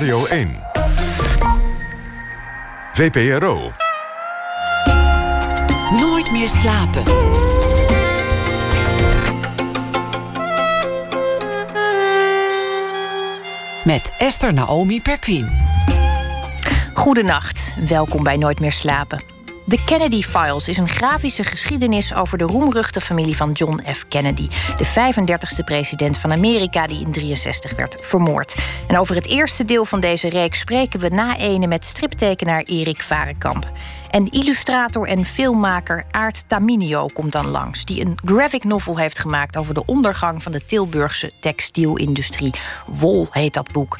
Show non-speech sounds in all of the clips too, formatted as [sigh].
Radio 1. VPRO. Nooit meer slapen. Met Esther Naomi Perquin. Goedenacht, welkom bij Nooit meer slapen. De Kennedy Files is een grafische geschiedenis over de roemruchte familie van John F. Kennedy, de 35e president van Amerika die in 63 werd vermoord. En over het eerste deel van deze reeks spreken we na ene met striptekenaar Erik Varenkamp. En illustrator en filmmaker Aart Taminio komt dan langs, die een graphic novel heeft gemaakt over de ondergang van de Tilburgse textielindustrie. Wol heet dat boek.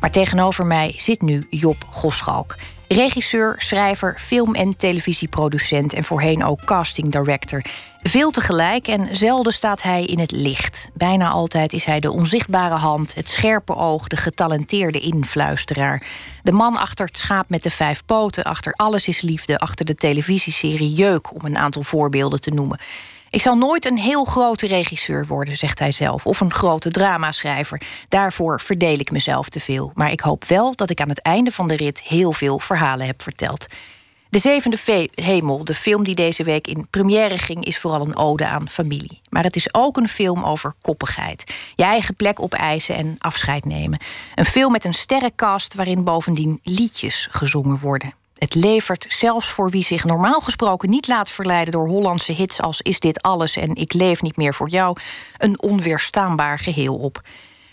Maar tegenover mij zit nu Job Goschalk. Regisseur, schrijver, film- en televisieproducent en voorheen ook casting director. Veel tegelijk en zelden staat hij in het licht. Bijna altijd is hij de onzichtbare hand, het scherpe oog, de getalenteerde influisteraar. De man achter het schaap met de vijf poten, achter Alles is Liefde, achter de televisieserie Jeuk, om een aantal voorbeelden te noemen. Ik zal nooit een heel grote regisseur worden, zegt hij zelf, of een grote dramaschrijver. Daarvoor verdeel ik mezelf te veel. Maar ik hoop wel dat ik aan het einde van de rit heel veel verhalen heb verteld. De Zevende Hemel, de film die deze week in première ging, is vooral een ode aan familie. Maar het is ook een film over koppigheid. Je eigen plek opeisen en afscheid nemen. Een film met een sterrencast waarin bovendien liedjes gezongen worden. Het levert zelfs voor wie zich normaal gesproken niet laat verleiden door Hollandse hits als Is dit alles en Ik leef niet meer voor jou een onweerstaanbaar geheel op.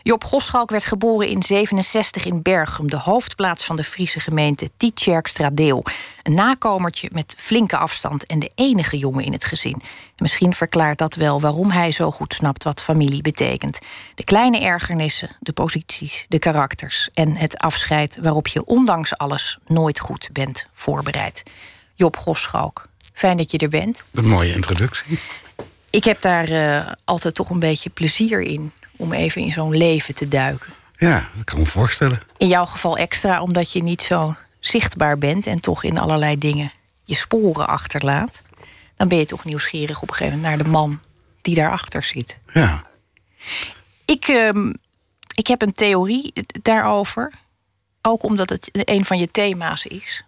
Job Goschalk werd geboren in 67 in Bergum, de hoofdplaats van de Friese gemeente Tietjerkstradeel. Een nakomertje met flinke afstand en de enige jongen in het gezin. misschien verklaart dat wel waarom hij zo goed snapt wat familie betekent. De kleine ergernissen, de posities, de karakters en het afscheid waarop je ondanks alles nooit goed bent voorbereid. Job Goschalk, fijn dat je er bent. Een mooie introductie. Ik heb daar uh, altijd toch een beetje plezier in om even in zo'n leven te duiken. Ja, dat kan me voorstellen. In jouw geval extra omdat je niet zo zichtbaar bent en toch in allerlei dingen je sporen achterlaat. Dan ben je toch nieuwsgierig op een gegeven moment naar de man die daarachter zit. Ja. Ik, uh, ik heb een theorie daarover. Ook omdat het een van je thema's is.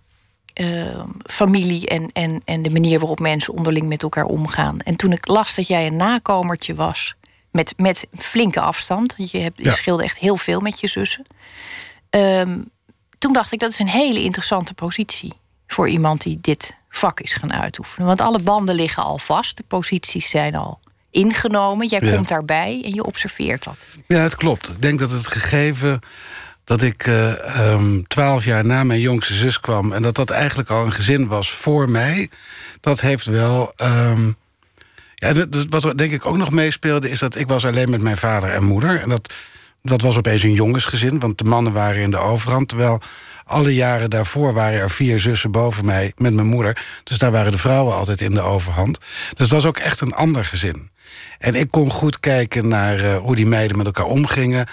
Uh, familie en, en, en de manier waarop mensen onderling met elkaar omgaan. En toen ik las dat jij een nakomertje was met, met flinke afstand. Je, hebt, je scheelde echt heel veel met je zussen. Um, toen dacht ik, dat is een hele interessante positie voor iemand die dit vak is gaan uitoefenen. Want alle banden liggen al vast, de posities zijn al ingenomen. Jij komt daarbij en je observeert dat. Ja, het klopt. Ik denk dat het gegeven dat ik uh, twaalf jaar na mijn jongste zus kwam... en dat dat eigenlijk al een gezin was voor mij... dat heeft wel... Um, ja, wat denk ik ook nog meespeelde... is dat ik was alleen met mijn vader en moeder. En dat, dat was opeens een jongensgezin, want de mannen waren in de overhand. Terwijl alle jaren daarvoor waren er vier zussen boven mij met mijn moeder. Dus daar waren de vrouwen altijd in de overhand. Dus het was ook echt een ander gezin. En ik kon goed kijken naar uh, hoe die meiden met elkaar omgingen.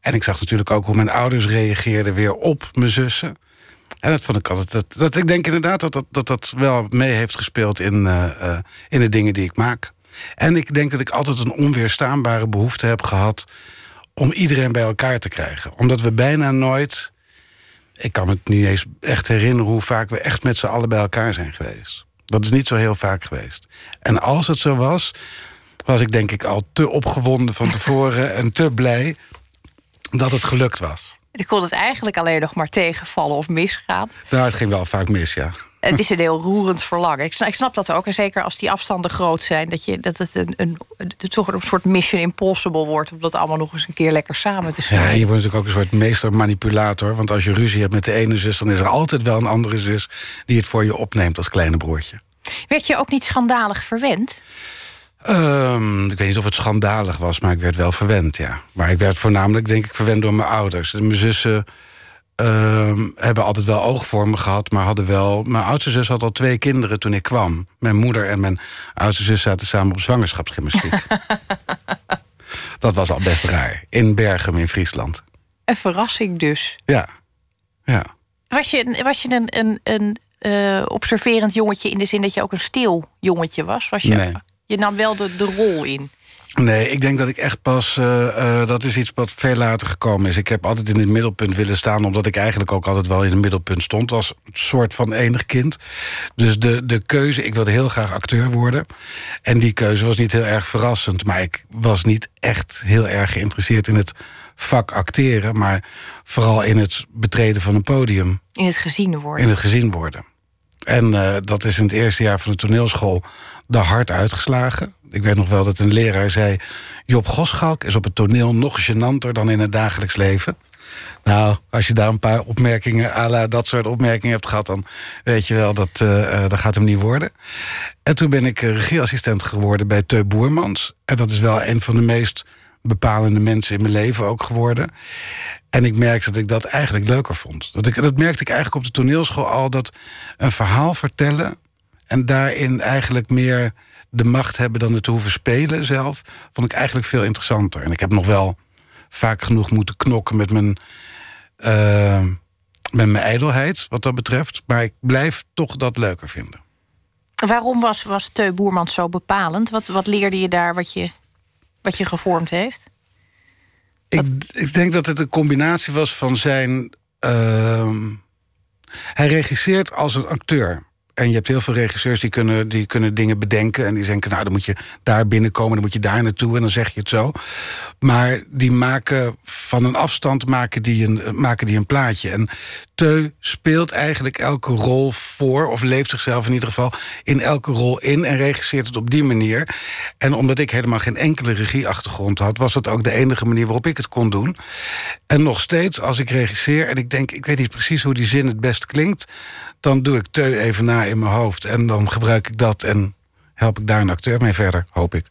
En ik zag natuurlijk ook hoe mijn ouders reageerden weer op mijn zussen. En dat vond ik altijd. Dat, dat, ik denk inderdaad dat dat, dat dat wel mee heeft gespeeld in, uh, uh, in de dingen die ik maak. En ik denk dat ik altijd een onweerstaanbare behoefte heb gehad om iedereen bij elkaar te krijgen. Omdat we bijna nooit. Ik kan me niet eens echt herinneren hoe vaak we echt met z'n allen bij elkaar zijn geweest. Dat is niet zo heel vaak geweest. En als het zo was, was ik denk ik al te opgewonden van tevoren en te blij dat het gelukt was. Ik kon het eigenlijk alleen nog maar tegenvallen of misgaan. Nou, het ging wel vaak mis, ja. Het is een heel roerend verlangen. Ik snap, ik snap dat ook. En zeker als die afstanden groot zijn, dat, je, dat het een, een, toch een soort mission impossible wordt. Om dat allemaal nog eens een keer lekker samen te zijn. Ja, je wordt natuurlijk ook een soort meestermanipulator. Want als je ruzie hebt met de ene zus, dan is er altijd wel een andere zus die het voor je opneemt als kleine broertje. Werd je ook niet schandalig verwend? Um, ik weet niet of het schandalig was, maar ik werd wel verwend, ja. Maar ik werd voornamelijk, denk ik, verwend door mijn ouders. Mijn zussen uh, hebben altijd wel oog voor me gehad, maar hadden wel... Mijn oudste zus had al twee kinderen toen ik kwam. Mijn moeder en mijn oudste zus zaten samen op zwangerschapsgymnastiek. [laughs] dat was al best raar. In Bergen in Friesland. Een verrassing dus. Ja, ja. Was je, was je een, een, een uh, observerend jongetje in de zin dat je ook een stil jongetje was? was je, nee. Je nam wel de, de rol in. Nee, ik denk dat ik echt pas... Uh, uh, dat is iets wat veel later gekomen is. Ik heb altijd in het middelpunt willen staan... omdat ik eigenlijk ook altijd wel in het middelpunt stond... als soort van enig kind. Dus de, de keuze... Ik wilde heel graag acteur worden. En die keuze was niet heel erg verrassend. Maar ik was niet echt heel erg geïnteresseerd in het vak acteren... maar vooral in het betreden van een podium. In het gezien worden. In het gezien worden. En uh, dat is in het eerste jaar van de toneelschool de hard uitgeslagen. Ik weet nog wel dat een leraar zei... Job Goschalk is op het toneel nog gênanter dan in het dagelijks leven. Nou, als je daar een paar opmerkingen... à dat soort opmerkingen hebt gehad... dan weet je wel, dat, uh, dat gaat hem niet worden. En toen ben ik regieassistent geworden bij Teu Boermans. En dat is wel een van de meest bepalende mensen in mijn leven ook geworden. En ik merkte dat ik dat eigenlijk leuker vond. Dat, ik, dat merkte ik eigenlijk op de toneelschool al... dat een verhaal vertellen en daarin eigenlijk meer de macht hebben dan het te hoeven spelen zelf... vond ik eigenlijk veel interessanter. En ik heb nog wel vaak genoeg moeten knokken met mijn, uh, met mijn ijdelheid, wat dat betreft. Maar ik blijf toch dat leuker vinden. Waarom was, was Teu Boerman zo bepalend? Wat, wat leerde je daar wat je, wat je gevormd heeft? Ik, ik denk dat het een combinatie was van zijn... Uh, hij regisseert als een acteur. En je hebt heel veel regisseurs die kunnen, die kunnen dingen bedenken. En die denken, nou, dan moet je daar binnenkomen, dan moet je daar naartoe en dan zeg je het zo. Maar die maken van een afstand maken die een, maken die een plaatje. En Teu speelt eigenlijk elke rol voor, of leeft zichzelf in ieder geval in elke rol in en regisseert het op die manier. En omdat ik helemaal geen enkele regieachtergrond had, was dat ook de enige manier waarop ik het kon doen. En nog steeds, als ik regisseer en ik denk, ik weet niet precies hoe die zin het best klinkt, dan doe ik Teu even na in mijn hoofd en dan gebruik ik dat en help ik daar een acteur mee verder, hoop ik.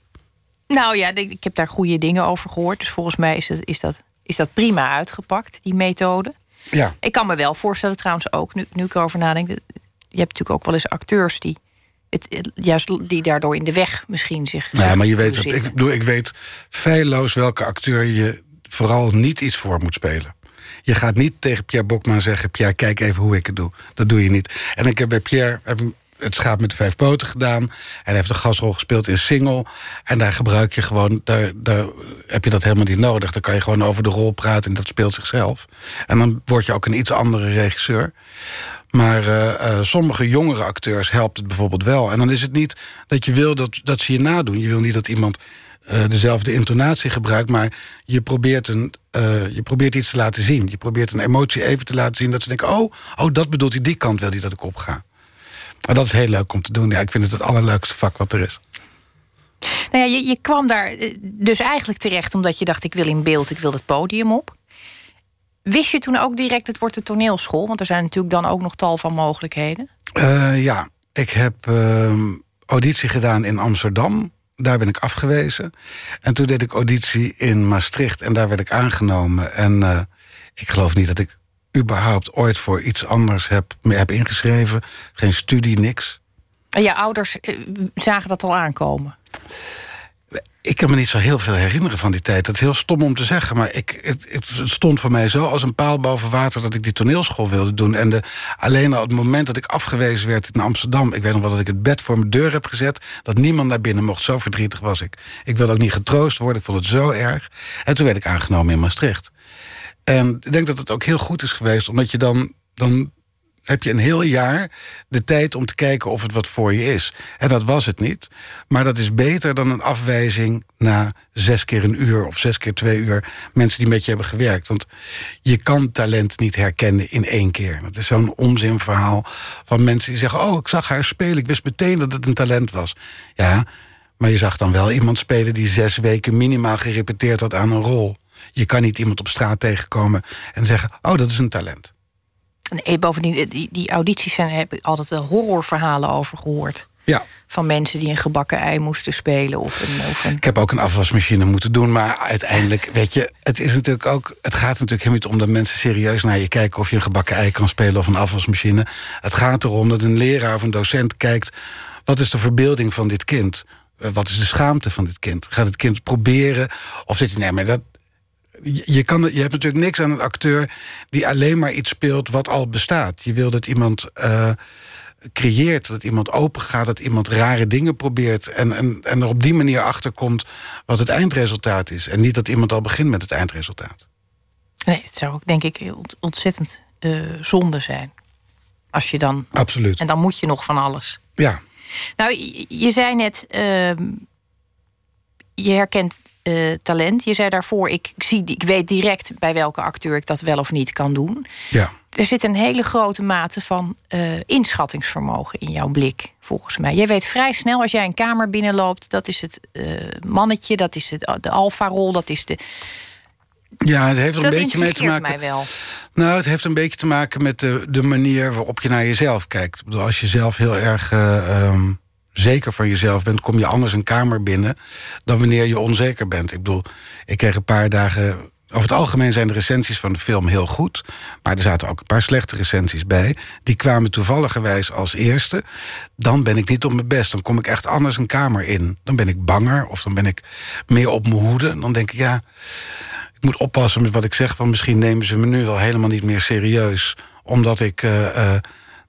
Nou ja, ik heb daar goede dingen over gehoord. Dus volgens mij is, is, dat, is dat prima uitgepakt, die methode. Ja. Ik kan me wel voorstellen trouwens ook, nu, nu ik erover nadenk... je hebt natuurlijk ook wel eens acteurs die... Het, juist die daardoor in de weg misschien zich. Ja, maar je weet, ik, bedoel, ik weet feilloos welke acteur je vooral niet iets voor moet spelen. Je gaat niet tegen Pierre Bokma zeggen... Pierre, kijk even hoe ik het doe. Dat doe je niet. En ik heb bij Pierre heb het schaap met de vijf poten gedaan. En hij heeft een gasrol gespeeld in Single. En daar gebruik je gewoon, daar, daar heb je dat helemaal niet nodig. Dan kan je gewoon over de rol praten en dat speelt zichzelf. En dan word je ook een iets andere regisseur. Maar uh, uh, sommige jongere acteurs helpt het bijvoorbeeld wel. En dan is het niet dat je wil dat, dat ze je nadoen. Je wil niet dat iemand uh, dezelfde intonatie gebruikt... maar je probeert, een, je probeert iets te laten zien. Je probeert een emotie even te laten zien... dat ze denken, oh, oh dat bedoelt hij, die kant wil hij dat ik opga. Maar dat is heel leuk om te doen. Ja, ik vind het het allerleukste vak wat er is. Nou ja, je, je kwam daar eh, dus eigenlijk terecht omdat je dacht... ik wil in beeld, ik wil het podium op. Wist je toen ook direct het wordt de toneelschool? Want er zijn natuurlijk dan ook nog tal van mogelijkheden. Uh, ja, ik heb uh, auditie gedaan in Amsterdam. Daar ben ik afgewezen. En toen deed ik auditie in Maastricht en daar werd ik aangenomen. En uh, ik geloof niet dat ik überhaupt ooit voor iets anders heb, me heb ingeschreven. Geen studie, niks. En je ouders eh, zagen dat al aankomen? Ik kan me niet zo heel veel herinneren van die tijd. Dat is heel stom om te zeggen, maar ik, het, het, stond voor mij zo als een paal boven water... dat ik die toneelschool wilde doen. En de, alleen al het moment dat ik afgewezen werd in Amsterdam... ik weet nog wel dat ik het bed voor mijn deur heb gezet... dat niemand naar binnen mocht, zo verdrietig was ik. Ik wilde ook niet getroost worden, ik vond het zo erg. En toen werd ik aangenomen in Maastricht. En ik denk dat het ook heel goed is geweest, omdat je dan, dan heb je een heel jaar de tijd om te kijken of het wat voor je is. En dat was het niet. Maar dat is beter dan een afwijzing na zes keer een uur of zes keer twee uur mensen die met je hebben gewerkt. Want je kan talent niet herkennen in één keer. Dat is zo'n onzinverhaal van mensen die zeggen: Oh, ik zag haar spelen, ik wist meteen dat het een talent was. Ja, maar je zag dan wel iemand spelen die zes weken minimaal gerepeteerd had aan een rol. Je kan niet iemand op straat tegenkomen en zeggen... oh, dat is een talent. Nee, bovendien, die, die audities zijn, heb ik altijd horrorverhalen over gehoord. Ja. Van mensen die een gebakken ei moesten spelen. Of een, of een... Ik heb ook een afwasmachine moeten doen. Maar uiteindelijk, weet je, het is natuurlijk ook. Het gaat natuurlijk helemaal niet om dat mensen serieus naar je kijken of je een gebakken ei kan spelen of een afwasmachine. Het gaat erom dat een leraar of een docent kijkt. Wat is de verbeelding van dit kind? Eh, wat is de schaamte van dit kind? Gaat het kind proberen? Of zit je, nee, maar dat, je, kan, je hebt natuurlijk niks aan een acteur die alleen maar iets speelt wat al bestaat. Je wil dat iemand uh, creëert, dat iemand open gaat, dat iemand rare dingen probeert en, en, en er op die manier achter komt wat het eindresultaat is. En niet dat iemand al begint met het eindresultaat. Nee, het zou ook denk ik ontzettend uh, zonde zijn. Als je dan. Absoluut. En dan moet je nog van alles. Ja. Nou, je zei net. Uh, je herkent uh, talent. Je zei daarvoor, ik, zie, ik weet direct bij welke acteur ik dat wel of niet kan doen. Ja. Er zit een hele grote mate van uh, inschattingsvermogen in jouw blik, volgens mij. Jij weet vrij snel als jij een kamer binnenloopt, dat is het uh, mannetje, dat is het, de alfa-rol, dat is de. Ja, het heeft dat een beetje mee te maken. Mij wel. Nou, het heeft een beetje te maken met de, de manier waarop je naar jezelf kijkt. Ik bedoel, als je zelf heel erg. Um, zeker van jezelf bent, kom je anders een kamer binnen dan wanneer je onzeker bent. Ik bedoel, ik kreeg een paar dagen. Over het algemeen zijn de recensies van de film heel goed. Maar er zaten ook een paar slechte recensies bij. Die kwamen toevalligerwijs als eerste. Dan ben ik niet op mijn best. Dan kom ik echt anders een kamer in. Dan ben ik banger of dan ben ik meer op mijn hoede. Dan denk ik, ja, ik moet oppassen met wat ik zeg. Want misschien nemen ze me nu wel helemaal niet meer serieus. Omdat ik. Uh, uh,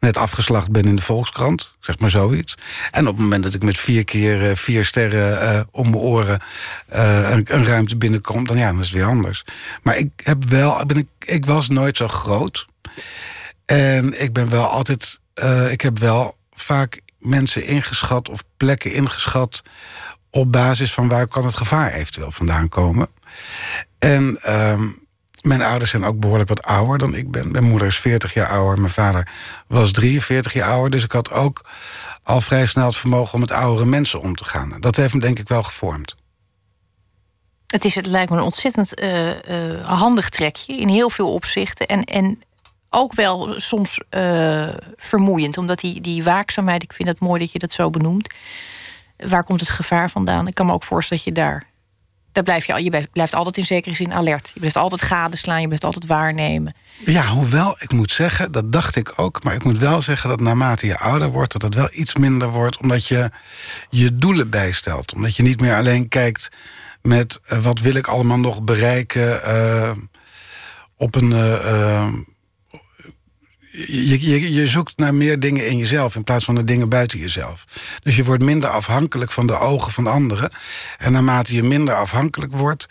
net afgeslacht ben in de Volkskrant. Zeg maar zoiets. En op het moment dat ik met vier keer uh, vier sterren uh, om mijn oren uh, een, een, ruimte binnenkom, dan ja, dan is het weer anders. Maar ik heb wel, ik, ben, ik, ik was nooit zo groot. En ik ben wel altijd, ik heb wel vaak mensen ingeschat of plekken ingeschat op basis van waar kan het gevaar eventueel vandaan komen. En um, mijn ouders zijn ook behoorlijk wat ouder dan ik ben. Mijn moeder is 40 jaar ouder, mijn vader was 43 jaar ouder. Dus ik had ook al vrij snel het vermogen om met oudere mensen om te gaan. Dat heeft me denk ik wel gevormd. Het, is, het lijkt me een ontzettend uh, uh, handig trekje in heel veel opzichten. En, en ook wel soms uh, vermoeiend, omdat die, die waakzaamheid, ik vind het mooi dat je dat zo benoemt. Waar komt het gevaar vandaan? Ik kan me ook voorstellen dat je daar daar blijf je, je blijft altijd in zekere zin alert. Je blijft altijd gadeslaan, je blijft altijd waarnemen. Ja, hoewel ik moet zeggen, dat dacht ik ook... maar ik moet wel zeggen dat naarmate je ouder wordt... dat het wel iets minder wordt, omdat je je doelen bijstelt. Omdat je niet meer alleen kijkt met... Uh, wat wil ik allemaal nog bereiken... Uh, op een... Uh, je, je, je, zoekt naar meer dingen in jezelf in plaats van de dingen buiten jezelf. Dus je wordt minder afhankelijk van de ogen van anderen. En naarmate je minder afhankelijk wordt,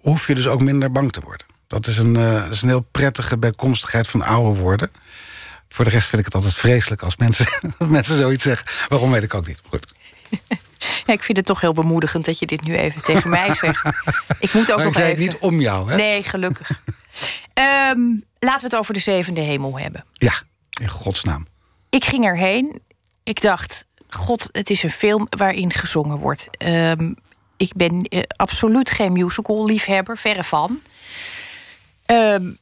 hoef je dus ook minder bang te worden. Dat is een, een heel prettige bijkomstigheid van ouder worden. Voor de rest vind ik het altijd vreselijk als mensen, [laughs] als mensen zoiets zeggen. Waarom weet ik ook niet. Goed. [laughs] Ja, ik vind het toch heel bemoedigend dat je dit nu even tegen mij [laughs] zegt. Ik moet ook maar nog ik zei even... het niet om jou, hè? Nee, gelukkig. um, laten we het over de zevende hemel hebben. Ja, in godsnaam. Ik ging erheen. Ik dacht, god, het is een film waarin gezongen wordt. Um, ik ben uh, absoluut geen musical-liefhebber, verre van. Um,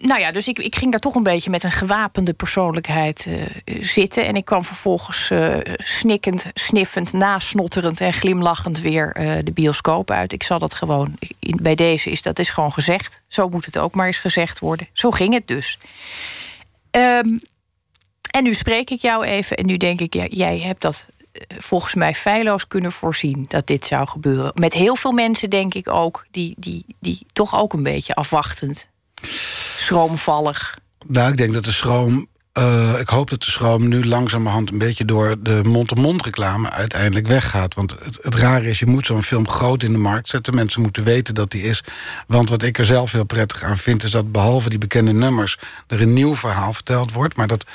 nou ja, dus ik, ik ging daar toch een beetje met een gewapende persoonlijkheid uh, zitten. En ik kwam vervolgens uh, snikkend, sniffend, nasnotterend en glimlachend weer uh, de bioscoop uit. Ik zal dat gewoon, bij deze is dat is gewoon gezegd. Zo moet het ook maar eens gezegd worden. Zo ging het dus. Um, en nu spreek ik jou even en nu denk ik, jij hebt dat volgens mij feilloos kunnen voorzien dat dit zou gebeuren. Met heel veel mensen denk ik ook, die, die, die toch ook een beetje afwachtend schroomvallig? Nou, ik denk dat de schroom. Uh, ik hoop dat de schroom nu langzamerhand een beetje door de mond-to-mond reclame uiteindelijk weggaat. Want het, het rare is, je moet zo'n film groot in de markt zetten. Mensen moeten weten dat die is. Want wat ik er zelf heel prettig aan vind, is dat behalve die bekende nummers er een nieuw verhaal verteld wordt. Maar dat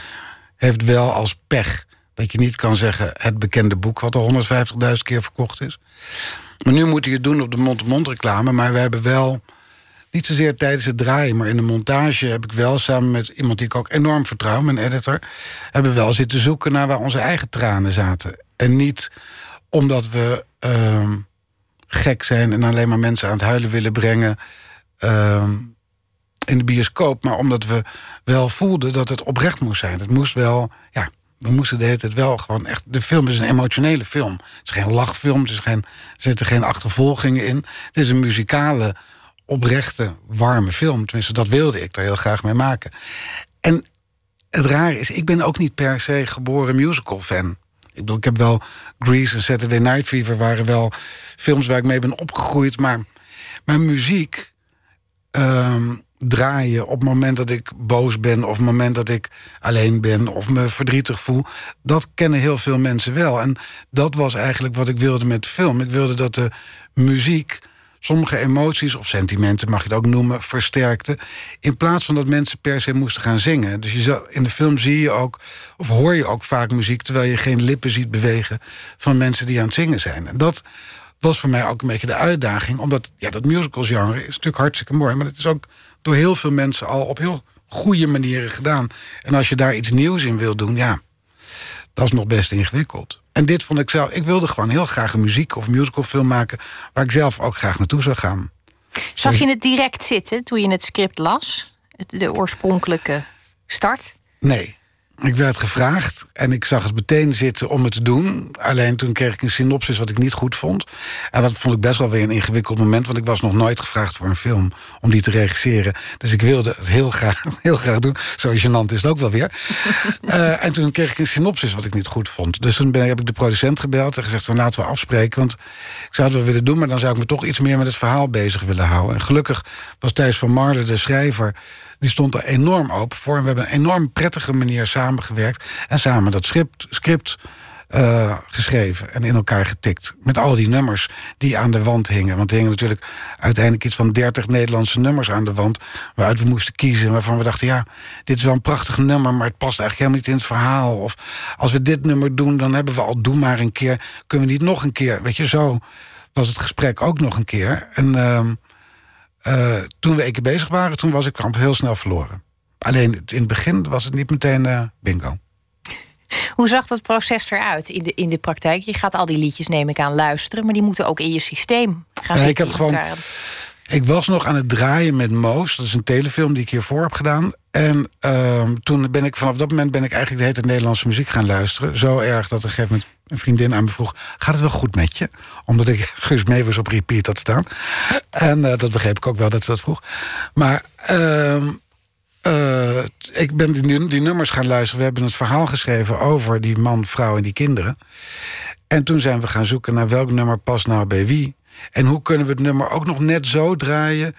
heeft wel als pech dat je niet kan zeggen het bekende boek wat al 150.000 keer verkocht is. Maar nu moet hij het doen op de mond-to-mond reclame. Maar we hebben wel niet zozeer tijdens het draaien, maar in de montage heb ik wel samen met iemand die ik ook enorm vertrouw, mijn editor, hebben we wel zitten zoeken naar waar onze eigen tranen zaten. En niet omdat we uh, gek zijn en alleen maar mensen aan het huilen willen brengen uh, in de bioscoop, maar omdat we wel voelden dat het oprecht moest zijn. Het moest wel, ja, we moesten de wel gewoon echt... De film is een emotionele film. Het is geen lachfilm, het is geen, er zitten geen achtervolgingen in. Het is een muzikale oprechte, warme film. Tenminste, dat wilde ik daar heel graag mee maken. En het rare is, ik ben ook niet per se geboren musical-fan. Ik bedoel, ik heb wel Grease en Saturday Night Fever... waren wel films waar ik mee ben opgegroeid. Maar, maar muziek, um, draaien op het moment dat ik boos ben... of het moment dat ik alleen ben of me verdrietig voel... dat kennen heel veel mensen wel. En dat was eigenlijk wat ik wilde met de film. Ik wilde dat de muziek sommige emoties of sentimenten, mag je het ook noemen, versterkte. In plaats van dat mensen per se moesten gaan zingen. Dus je in de film zie je ook, of hoor je ook vaak muziek... terwijl je geen lippen ziet bewegen van mensen die aan het zingen zijn. En dat was voor mij ook een beetje de uitdaging. Omdat ja, dat musicalsgenre is natuurlijk hartstikke mooi... maar het is ook door heel veel mensen al op heel goede manieren gedaan. En als je daar iets nieuws in wil doen, ja, dat is nog best ingewikkeld. En dit vond ik zelf... Ik wilde gewoon heel graag een muziek of musicalfilm maken... waar ik zelf ook graag naartoe zou gaan. Zag je het direct zitten toen je het script las? De oorspronkelijke start? Nee. Ik werd gevraagd en ik zag het meteen zitten om het te doen. Alleen toen kreeg ik een synopsis wat ik niet goed vond. En dat vond ik best wel weer een ingewikkeld moment... want ik was nog nooit gevraagd voor een film om die te regisseren. Dus ik wilde het heel graag, [laughs] heel graag doen. Zo gênant is het ook wel weer. uh, [laughs] en toen kreeg ik een synopsis wat ik niet goed vond. Dus toen ben, heb ik de producent gebeld en gezegd... van laten we afspreken, want ik zou het wel willen doen... maar dan zou ik me toch iets meer met het verhaal bezig willen houden. En gelukkig was Thijs van Marle, de schrijver die stond er enorm open voor. En we hebben een enorm prettige manier samengewerkt. En samen dat script, script uh, geschreven en in elkaar getikt. Met al die nummers die aan de wand hingen. Want er hingen natuurlijk uiteindelijk iets van 30 Nederlandse nummers aan de wand... waaruit we moesten kiezen. Waarvan we dachten, ja, dit is wel een prachtig nummer... maar het past eigenlijk helemaal niet in het verhaal. Of als we dit nummer doen, dan hebben we al Doe maar een keer. Kunnen we niet nog een keer? Weet je, zo was het gesprek ook nog een keer. En... Uh, uh, toen we één keer bezig waren, toen was ik heel snel verloren. Alleen in het begin was het niet meteen uh, bingo. [laughs] Hoe zag dat proces eruit in de, in de praktijk? Je gaat al die liedjes, neem ik aan, luisteren... maar die moeten ook in je systeem gaan zitten. Ik, heb gewoon, ik was nog aan het draaien met Moos. Dat is een telefilm die ik hiervoor heb gedaan. En uh, toen ben ik vanaf dat moment ben ik eigenlijk de hele Nederlandse muziek gaan luisteren. Zo erg dat een gegeven moment een vriendin aan me vroeg... gaat het wel goed met je? Omdat ik [laughs] Guus Meeuwis op repeat had staan. En uh, dat begreep ik ook wel dat ze dat vroeg. Maar uh, uh, ik ben die, die, nummers gaan luisteren. We hebben het verhaal geschreven over die man, vrouw en die kinderen. En toen zijn we gaan zoeken naar welk nummer past nou bij wie. En hoe kunnen we het nummer ook nog net zo draaien...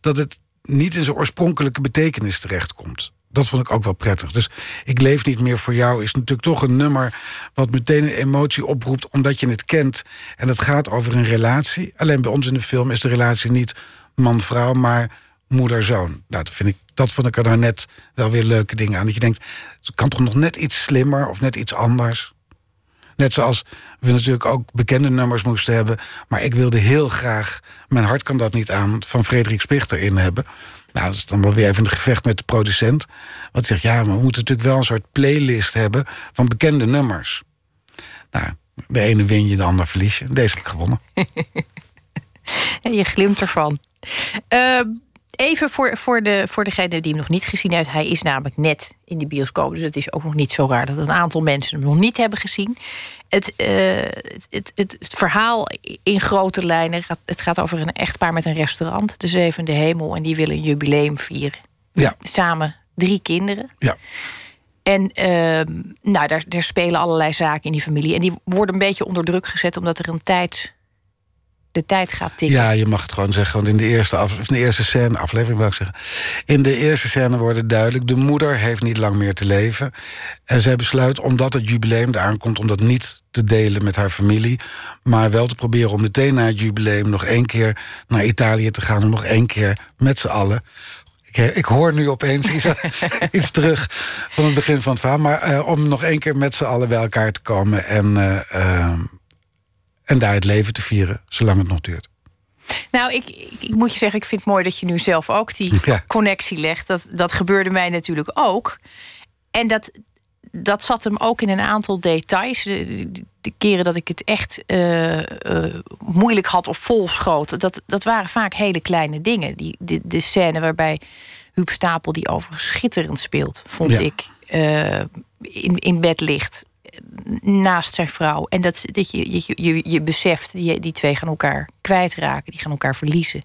dat het niet in zijn oorspronkelijke betekenis terechtkomt. Dat vond ik ook wel prettig. Dus Ik leef niet meer voor jou is natuurlijk toch een nummer... wat meteen een emotie oproept omdat je het kent. En het gaat over een relatie. Alleen bij ons in de film is de relatie niet man-vrouw... maar moeder-zoon. Nou, dat, vind ik, dat vond ik er nou net wel weer leuke dingen aan. Dat je denkt, het kan toch nog net iets slimmer of net iets anders. Net zoals we natuurlijk ook bekende nummers moesten hebben. Maar ik wilde heel graag, mijn hart kan dat niet aan... van Frederik Spichter in hebben. Nou, dat is dan wel weer even een gevecht met de producent. Wat zegt, ja, maar we moeten natuurlijk wel een soort playlist hebben... van bekende nummers. Nou, de ene win je, de ander verlies je. Deze heb ik gewonnen. [laughs] je glimt ervan. Uh, even voor, voor, de, voor degene die hem nog niet gezien heeft. Hij is namelijk net in de bioscoop. Dus het is ook nog niet zo raar dat een aantal mensen hem nog niet hebben gezien. Het, uh, het, het, het, verhaal in grote lijnen. Gaat, het gaat over een echtpaar met een restaurant. De Zevende Hemel. En die willen een jubileum vieren. Ja. Samen drie kinderen. Ja. En uh, nou, daar, daar spelen allerlei zaken in die familie. En die worden een beetje onder druk gezet omdat er een tijd de tijd gaat tikken. Ja, je mag het gewoon zeggen. Want in de eerste, af, in de eerste scène, aflevering wil ik zeggen... in de eerste scène wordt duidelijk... de moeder heeft niet lang meer te leven. En zij besluit, omdat het jubileum eraan komt... om dat niet te delen met haar familie... maar wel te proberen om meteen na het jubileum... nog één keer naar Italië te gaan... om nog één keer met z'n allen ik, ik, hoor nu opeens iets, [laughs] iets, terug van het begin van het verhaal. Maar uh, om nog één keer met z'n allen bij elkaar te komen... en uh, uh, en daar het leven te vieren, zolang het nog duurt. Nou, ik, ik, moet je zeggen, ik vind het mooi dat je nu zelf ook die connectie legt. Dat, dat gebeurde mij natuurlijk ook. En dat, dat zat hem ook in een aantal details. De, de keren dat ik het echt uh, uh, moeilijk had of vol schoot, dat, dat waren vaak hele kleine dingen. Die, de, de scène waarbij Huub Stapel, die overigens schitterend speelt, vond ik, uh, in, in bed ligt naast zijn vrouw. En dat, dat je, je, je, je beseft, die, die twee gaan elkaar kwijtraken, die gaan elkaar verliezen.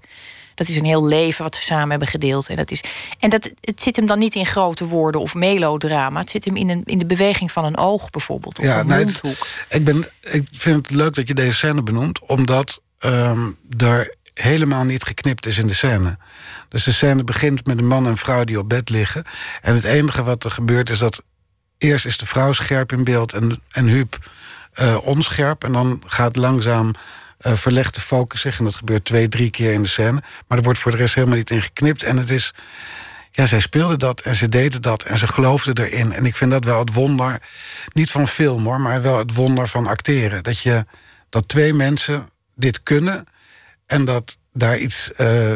Dat is een heel leven wat ze samen hebben gedeeld. En, dat, is, en dat, het zit hem dan niet in grote woorden of melodrama. Het zit hem in, een, in de beweging van een oog bijvoorbeeld. Of ja, een mondhoek. ik, ben, ik vind het leuk dat je deze scène benoemt. Omdat um, daar helemaal niet geknipt is in de scène. Dus de scène begint met een man en vrouw die op bed liggen. En het enige wat er gebeurt is dat... eerst is de vrouw scherp in beeld en, en Huub uh, onscherp. En dan gaat langzaam uh, focus zich. En dat gebeurt twee, drie keer in de scène. Maar er wordt voor de rest helemaal niet in geknipt. En het is... Ja, zij speelden dat en ze deden dat en ze geloofden erin. En ik vind dat wel het wonder, niet van film hoor... maar wel het wonder van acteren. Dat, je, dat twee mensen dit kunnen en dat daar iets, uh,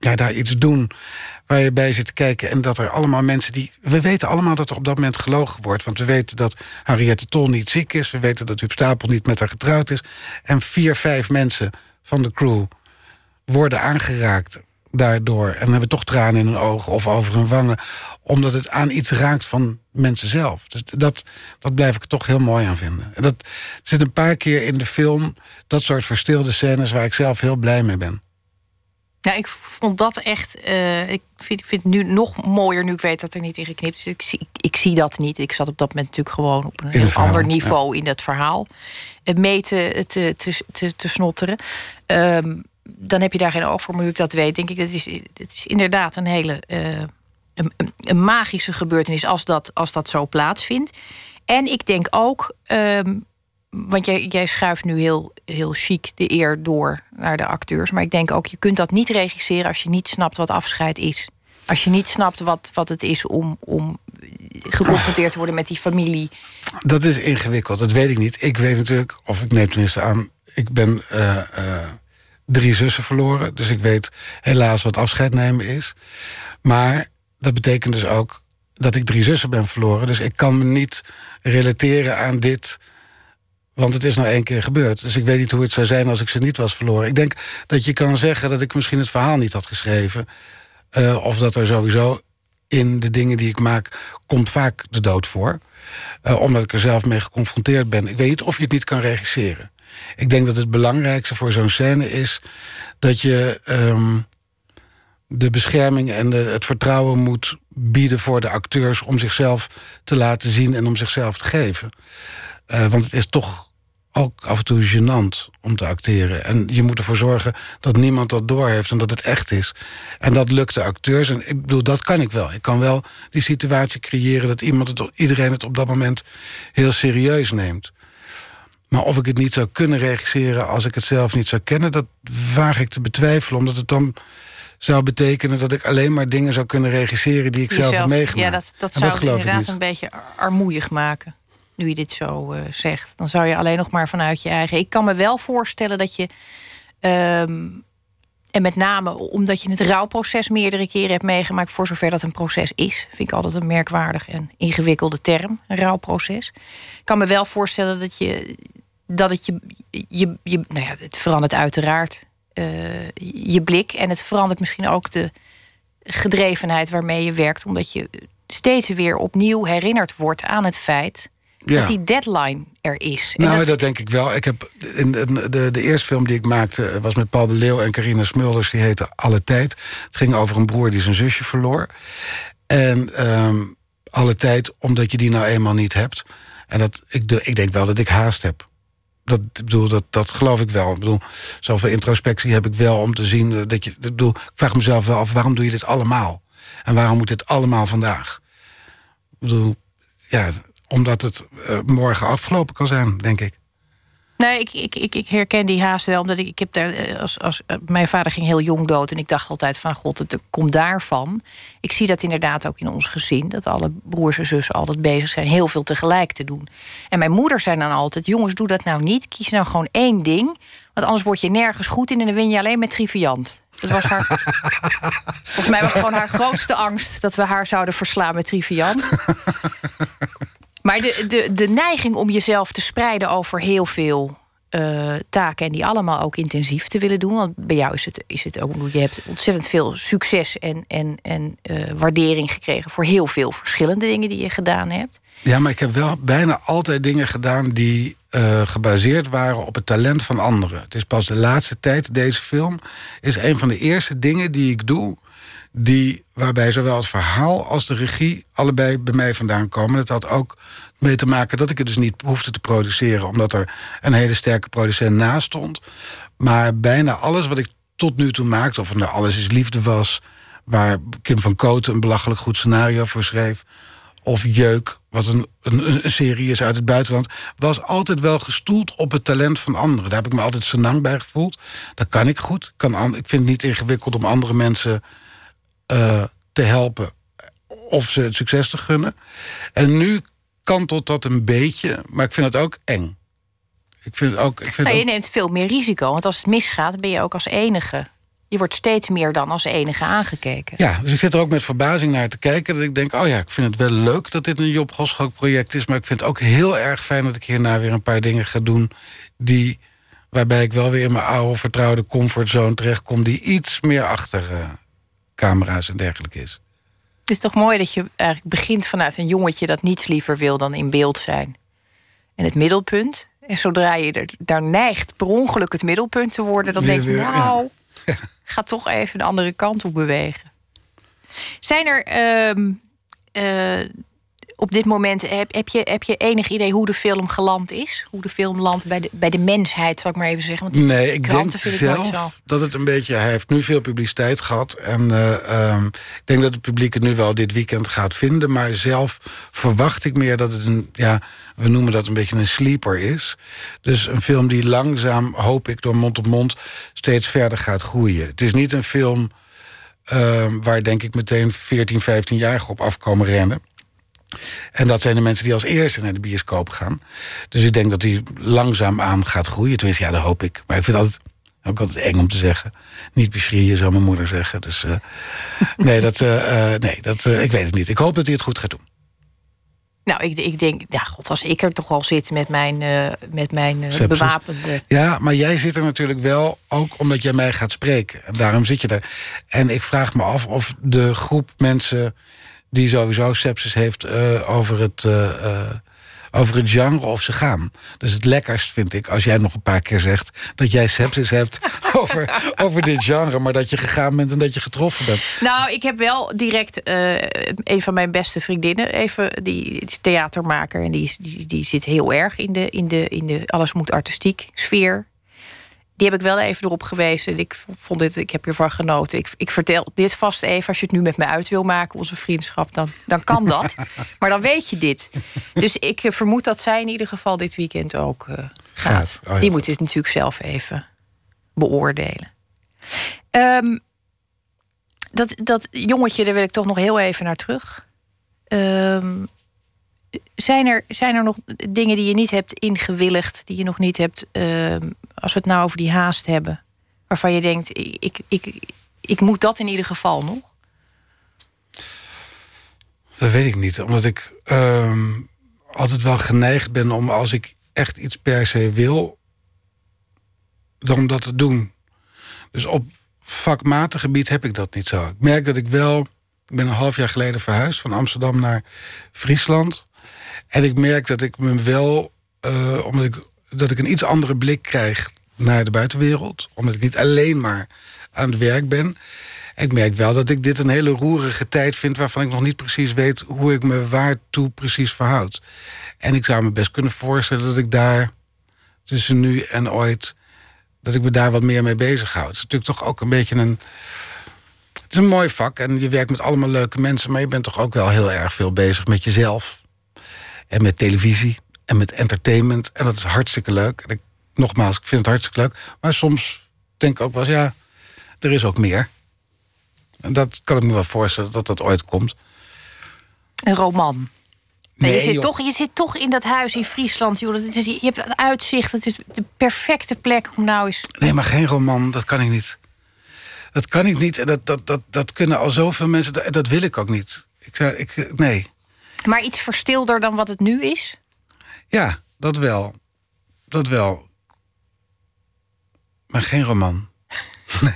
ja, daar iets doen waar je bij zit te kijken. En dat er allemaal mensen die... We weten allemaal dat er op dat moment gelogen wordt. Want we weten dat Henriette Tol niet ziek is. We weten dat Huub Stapel niet met haar getrouwd is. En vier, vijf mensen van de crew worden aangeraakt daardoor. En hebben toch tranen in hun ogen of over hun wangen. Omdat het aan iets raakt van mensen zelf. Dus dat, dat blijf ik toch heel mooi aan vinden. En dat zit een paar keer in de film. Dat soort verstilde scènes waar ik zelf heel blij mee ben. Ja, ik vond dat echt. Uh, ik vind, vind het nu nog mooier nu ik weet dat er niet in geknipt is. Ik zie, ik, ik zie dat niet. Ik zat op dat moment natuurlijk gewoon op een ander niveau in dat verhaal. Het meten te, te, te, te snotteren. Um, dan heb je daar geen oog voor, maar nu ik dat weet, denk ik, dat is, het is inderdaad een hele uh, een, een, magische gebeurtenis als dat, als dat zo plaatsvindt. En ik denk ook, um, want jij, jij schuift nu heel, heel chic de eer door naar de acteurs. Maar ik denk ook, je kunt dat niet regisseren als je niet snapt wat afscheid is. Als je niet snapt wat, wat het is om, om geconfronteerd te worden met die familie. Dat is ingewikkeld, dat weet ik niet. Ik weet natuurlijk, of ik neem tenminste aan, ik ben uh, uh, drie zussen verloren. Dus ik weet helaas wat afscheid nemen is. Maar dat betekent dus ook dat ik drie zussen ben verloren. Dus ik kan me niet relateren aan dit want het is nou één keer gebeurd. Dus ik weet niet hoe het zou zijn als ik ze niet was verloren. Ik denk dat je kan zeggen dat ik misschien het verhaal niet had geschreven. Uh, of dat er sowieso in de dingen die ik maak... komt vaak de dood voor. Uh, omdat ik er zelf mee geconfronteerd ben. Ik weet niet of je het niet kan regisseren. Ik denk dat het belangrijkste voor zo'n scène is... dat je um, de bescherming en de, het vertrouwen moet bieden voor de acteurs... om zichzelf te laten zien en om zichzelf te geven. Uh, want het is toch ook af en toe gênant om te acteren. En je moet ervoor zorgen dat niemand dat doorheeft en dat het echt is. En dat lukt de acteurs. En ik bedoel, dat kan ik wel. Ik kan wel die situatie creëren dat iemand het, iedereen het op dat moment heel serieus neemt. Maar of ik het niet zou kunnen regisseren als ik het zelf niet zou kennen... dat waag ik te betwijfelen, omdat het dan zou betekenen dat ik alleen maar dingen zou kunnen regisseren die ik zelf, heb meegemaakt. Ja, dat, dat zou inderdaad een beetje armoeig maken nu je dit zo uh, zegt. Dan zou je alleen nog maar vanuit je eigen. Ik kan me wel voorstellen dat je. Um, en met name omdat je het rouwproces meerdere keren hebt meegemaakt, voor zover dat een proces is. Vind ik altijd een merkwaardig en ingewikkelde term, een rouwproces. Ik kan me wel voorstellen dat je. Dat het je. je, je nou ja, het verandert uiteraard uh, je blik. En het verandert misschien ook de gedrevenheid waarmee je werkt. Omdat je steeds weer opnieuw herinnerd wordt aan het feit ja. dat die deadline er is. nou, dat... dat... denk ik wel. Ik heb in de, de, de, eerste film die ik maakte was met Paul de Leeuw en Carina Smulders. Die heette Alle Tijd. Het ging over een broer die zijn zusje verloor. En um, alle tijd, omdat je die nou eenmaal niet hebt. En dat, ik, ik denk wel dat ik haast heb. Dat, ik bedoel, dat, dat geloof ik wel. Ik bedoel, zoveel introspectie heb ik wel om te zien dat je. Ik, bedoel, ik vraag mezelf wel af, waarom doe je dit allemaal? En waarom moet dit allemaal vandaag? Ik bedoel, ja, omdat het uh, morgen afgelopen kan zijn, denk ik. Nee, ik, ik, ik, ik, herken die haast wel. Omdat ik, ik heb daar eh, als, als uh, mijn vader ging heel jong dood. En ik dacht altijd van god, het komt daarvan. Ik zie dat inderdaad ook in ons gezin. Dat alle broers en zussen altijd bezig zijn heel veel tegelijk te doen. En mijn moeder zei dan altijd: jongens, doe dat nou niet. Kies nou gewoon één ding. Want anders word je nergens goed in en dan win je alleen met triviant. Dat was haar. [laughs] Volgens mij was het gewoon haar grootste angst dat we haar zouden verslaan met triviant. Maar de, de, neiging om jezelf te spreiden over heel veel uh, taken... en die allemaal ook intensief te willen doen... want bij jou is het, is het ook... je hebt ontzettend veel succes en, en, en uh, waardering gekregen... voor heel veel verschillende dingen die je gedaan hebt. Ja, maar ik heb wel bijna altijd dingen gedaan... die uh, gebaseerd waren op het talent van anderen. Het is pas de laatste tijd, deze film... is een van de eerste dingen die ik doe Die, waarbij zowel het verhaal als de regie allebei bij mij vandaan komen. Dat had ook mee te maken dat ik het dus niet hoefde te produceren... omdat er een hele sterke producent naast stond. Maar bijna alles wat ik tot nu toe maakte... of nou Alles is Liefde was... waar Kim van Kooten een belachelijk goed scenario voor schreef... of Jeuk, wat een, een, serie is uit het buitenland... was altijd wel gestoeld op het talent van anderen. Daar heb ik me altijd senang bij gevoeld. Dat kan ik goed. Kan, ik vind het niet ingewikkeld om andere mensen uh, te helpen... of ze het succes te gunnen. En nu kantelt dat een beetje, maar ik vind het ook eng. Ik vind het ook, ik vind nou, je neemt veel meer risico, want als het misgaat... ben je ook als enige je wordt steeds meer dan als enige aangekeken. Ja, dus ik zit er ook met verbazing naar te kijken. Dat ik denk, oh ja, ik vind het wel leuk dat dit een Job Goschalk project is... maar ik vind het ook heel erg fijn dat ik hierna weer een paar dingen ga doen... die, waarbij ik wel weer in mijn oude vertrouwde comfortzone terechtkom... die iets meer achter uh, camera's en dergelijke is. Het is toch mooi dat je eigenlijk begint vanuit een jongetje... dat niets liever wil dan in beeld zijn. En het middelpunt. En zodra je er, daar neigt per ongeluk het middelpunt te worden... dan denk je, nou, [laughs] ja. ga toch even de andere kant op bewegen. Zijn er ehm, eh, op dit moment, heb, heb, je, heb je enig idee hoe de film geland is? Hoe de film landt bij de, bij de mensheid, zal ik maar even zeggen? Want nee, ik denk zelf dat het een beetje... Hij heeft nu veel publiciteit gehad. En uh, um, ik denk dat het publiek het nu wel dit weekend gaat vinden. Maar zelf verwacht ik meer dat het een... Ja, we noemen dat een beetje een sleeper is. Dus een film die langzaam, hoop ik, door mond op mond... steeds verder gaat groeien. Het is niet een film... Uh, waar denk ik meteen 14, 15-jarigen op afkomen rennen. En dat zijn de mensen die als eerste naar de bioscoop gaan. Dus ik denk dat die langzaam aan gaat groeien. Tenminste, ja, dat hoop ik. Maar ik vind het altijd, ook altijd eng om te zeggen. Niet beschrieën, zou mijn moeder zeggen. Dus uh, [laughs] nee, dat, uh, nee dat, uh, ik weet het niet. Ik hoop dat hij het goed gaat doen. Nou, ik, ik denk, ja, god, als ik er toch al zit met mijn, met mijn bewapende... Ja, maar jij zit er natuurlijk wel ook omdat jij mij gaat spreken. En daarom zit je er. En ik vraag me af of de groep mensen die sowieso sepsis heeft uh, over, het, uh, over het genre of ze gaan. Dus het lekkerst vind ik, als jij nog een paar keer zegt... dat jij sepsis hebt [laughs] over, over dit genre... maar dat je gegaan bent en dat je getroffen bent. Nou, ik heb wel direct een van mijn beste vriendinnen... even die, is theatermaker en die, die, die zit heel erg in de, in de, in de alles moet artistiek sfeer die heb ik wel even erop gewezen. Ik vond dit, ik heb hiervan genoten. Ik, ik vertel dit vast even. Als je het nu met me uit wil maken, onze vriendschap, dan, dan kan dat. [laughs] maar dan weet je dit. Dus ik eh, vermoed dat zij in ieder geval dit weekend ook uh, gaat. Oh die moet het natuurlijk zelf even beoordelen. Um, dat, dat jongetje, daar wil ik toch nog heel even naar terug. Um, zijn er, zijn er nog dingen die je niet hebt ingewilligd, die je nog niet hebt, uh, als we het nou over die haast hebben, waarvan je denkt, ik, ik, ik, moet dat in ieder geval nog? Dat weet ik niet, omdat ik uh, altijd wel geneigd ben om als ik echt iets per se wil, dan dat te doen. Dus op vakmatig gebied heb ik dat niet zo. Ik merk dat ik wel. Ik ben een half jaar geleden verhuisd van Amsterdam naar Friesland. En ik merk dat ik me wel, uh, omdat ik, dat ik een iets andere blik krijg naar de buitenwereld. Omdat ik niet alleen maar aan het werk ben. ik merk wel dat ik dit een hele roerige tijd vind... waarvan ik nog niet precies weet hoe ik me waartoe precies verhoud. En ik zou me best kunnen voorstellen dat ik daar tussen nu en ooit... dat ik me daar wat meer mee bezighoud. Het is natuurlijk toch ook een beetje een... Het is een mooi vak en je werkt met allemaal leuke mensen... maar je bent toch ook wel heel erg veel bezig met jezelf. En met televisie en met entertainment. En dat is hartstikke leuk. En ik, nogmaals, ik vind het hartstikke leuk. Maar soms denk ik ook wel eens, ja, er is ook meer. En dat kan ik me wel voorstellen dat dat ooit komt. Een roman. Nee, je, zit toch, je zit toch in dat huis in Friesland. Joh. is, je hebt het uitzicht. Het is de perfecte plek om nou eens... Nee, maar geen roman. Dat kan ik niet. Dat kan ik niet. En dat, dat, dat, dat kunnen al zoveel mensen. Dat, dat wil ik ook niet. Ik zei, ik, nee. Maar iets verstilder dan wat het nu is? Ja, dat wel. Dat wel. Maar geen roman. [laughs]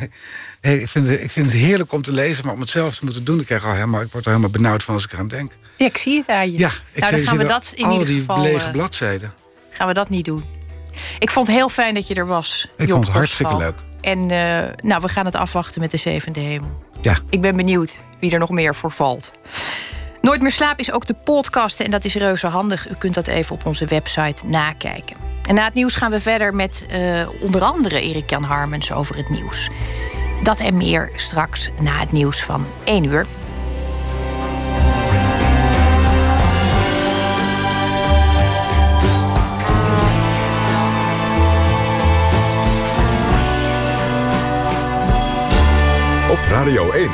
nee. ik, vind het, ik vind het heerlijk om te lezen, maar om het zelf te moeten doen... ik, krijg al helemaal, ik word er helemaal benauwd van als ik eraan denk. Ja, ik zie het aan je. Ja, ik nou, dan gaan we dat in al die lege uh, bladzijden. Gaan we dat niet doen. Ik vond het heel fijn dat je er was. Ik vond het hartstikke leuk. En nou, we gaan het afwachten met de zevende hemel. Ja. Ik ben benieuwd wie er nog meer voor valt. Nooit meer slaap is ook de podcast en dat is reuze handig. U kunt dat even op onze website nakijken. En na het nieuws gaan we verder met uh, onder andere Erik-Jan Harmens over het nieuws. Dat en meer straks na het nieuws van 1 uur. Op Radio 1,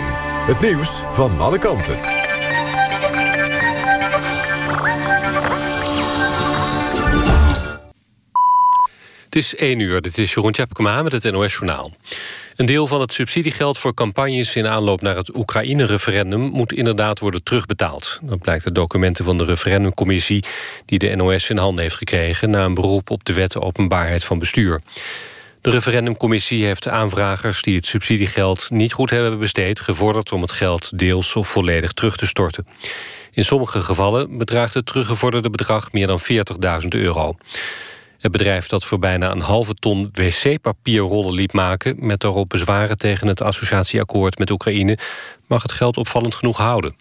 het nieuws van alle kanten. Het is 1 uur, dit is Jeroen Tjepkema met het NOS Journaal. Een deel van het subsidiegeld voor campagnes in aanloop naar het Oekraïne-referendum... moet inderdaad worden terugbetaald. Dat blijkt uit documenten van de referendumcommissie... die de NOS in handen heeft gekregen... na een beroep op de wet openbaarheid van bestuur. De referendumcommissie heeft aanvragers die het subsidiegeld niet goed hebben besteed... gevorderd om het geld deels of volledig terug te storten. In sommige gevallen bedraagt het teruggevorderde bedrag meer dan 40.000 euro. Het bedrijf dat voor bijna een halve ton wc-papierrollen liet maken... met daarop bezwaren tegen het associatieakkoord met Oekraïne... mag het geld opvallend genoeg houden.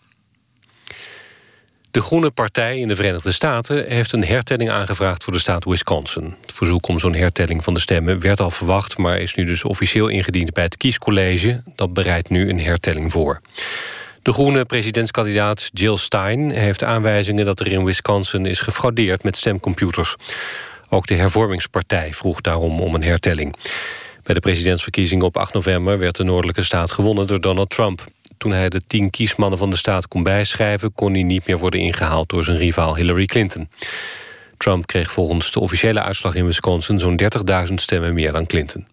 De Groene Partij in de Verenigde Staten heeft een hertelling aangevraagd voor de staat Wisconsin. Het verzoek om zo'n hertelling van de stemmen werd al verwacht... maar is nu dus officieel ingediend bij het kiescollege. Dat bereidt nu een hertelling voor. De groene presidentskandidaat Jill Stein heeft aanwijzingen... dat er in Wisconsin is gefraudeerd met stemcomputers. Ook de hervormingspartij vroeg daarom om een hertelling. Bij de presidentsverkiezingen op 8 november werd de noordelijke staat gewonnen door Donald Trump. Toen hij de tien kiesmannen van de staat kon bijschrijven... kon hij niet meer worden ingehaald door zijn rivaal Hillary Clinton. Trump kreeg volgens de officiële uitslag in Wisconsin... zo'n 30.000 stemmen meer dan Clinton.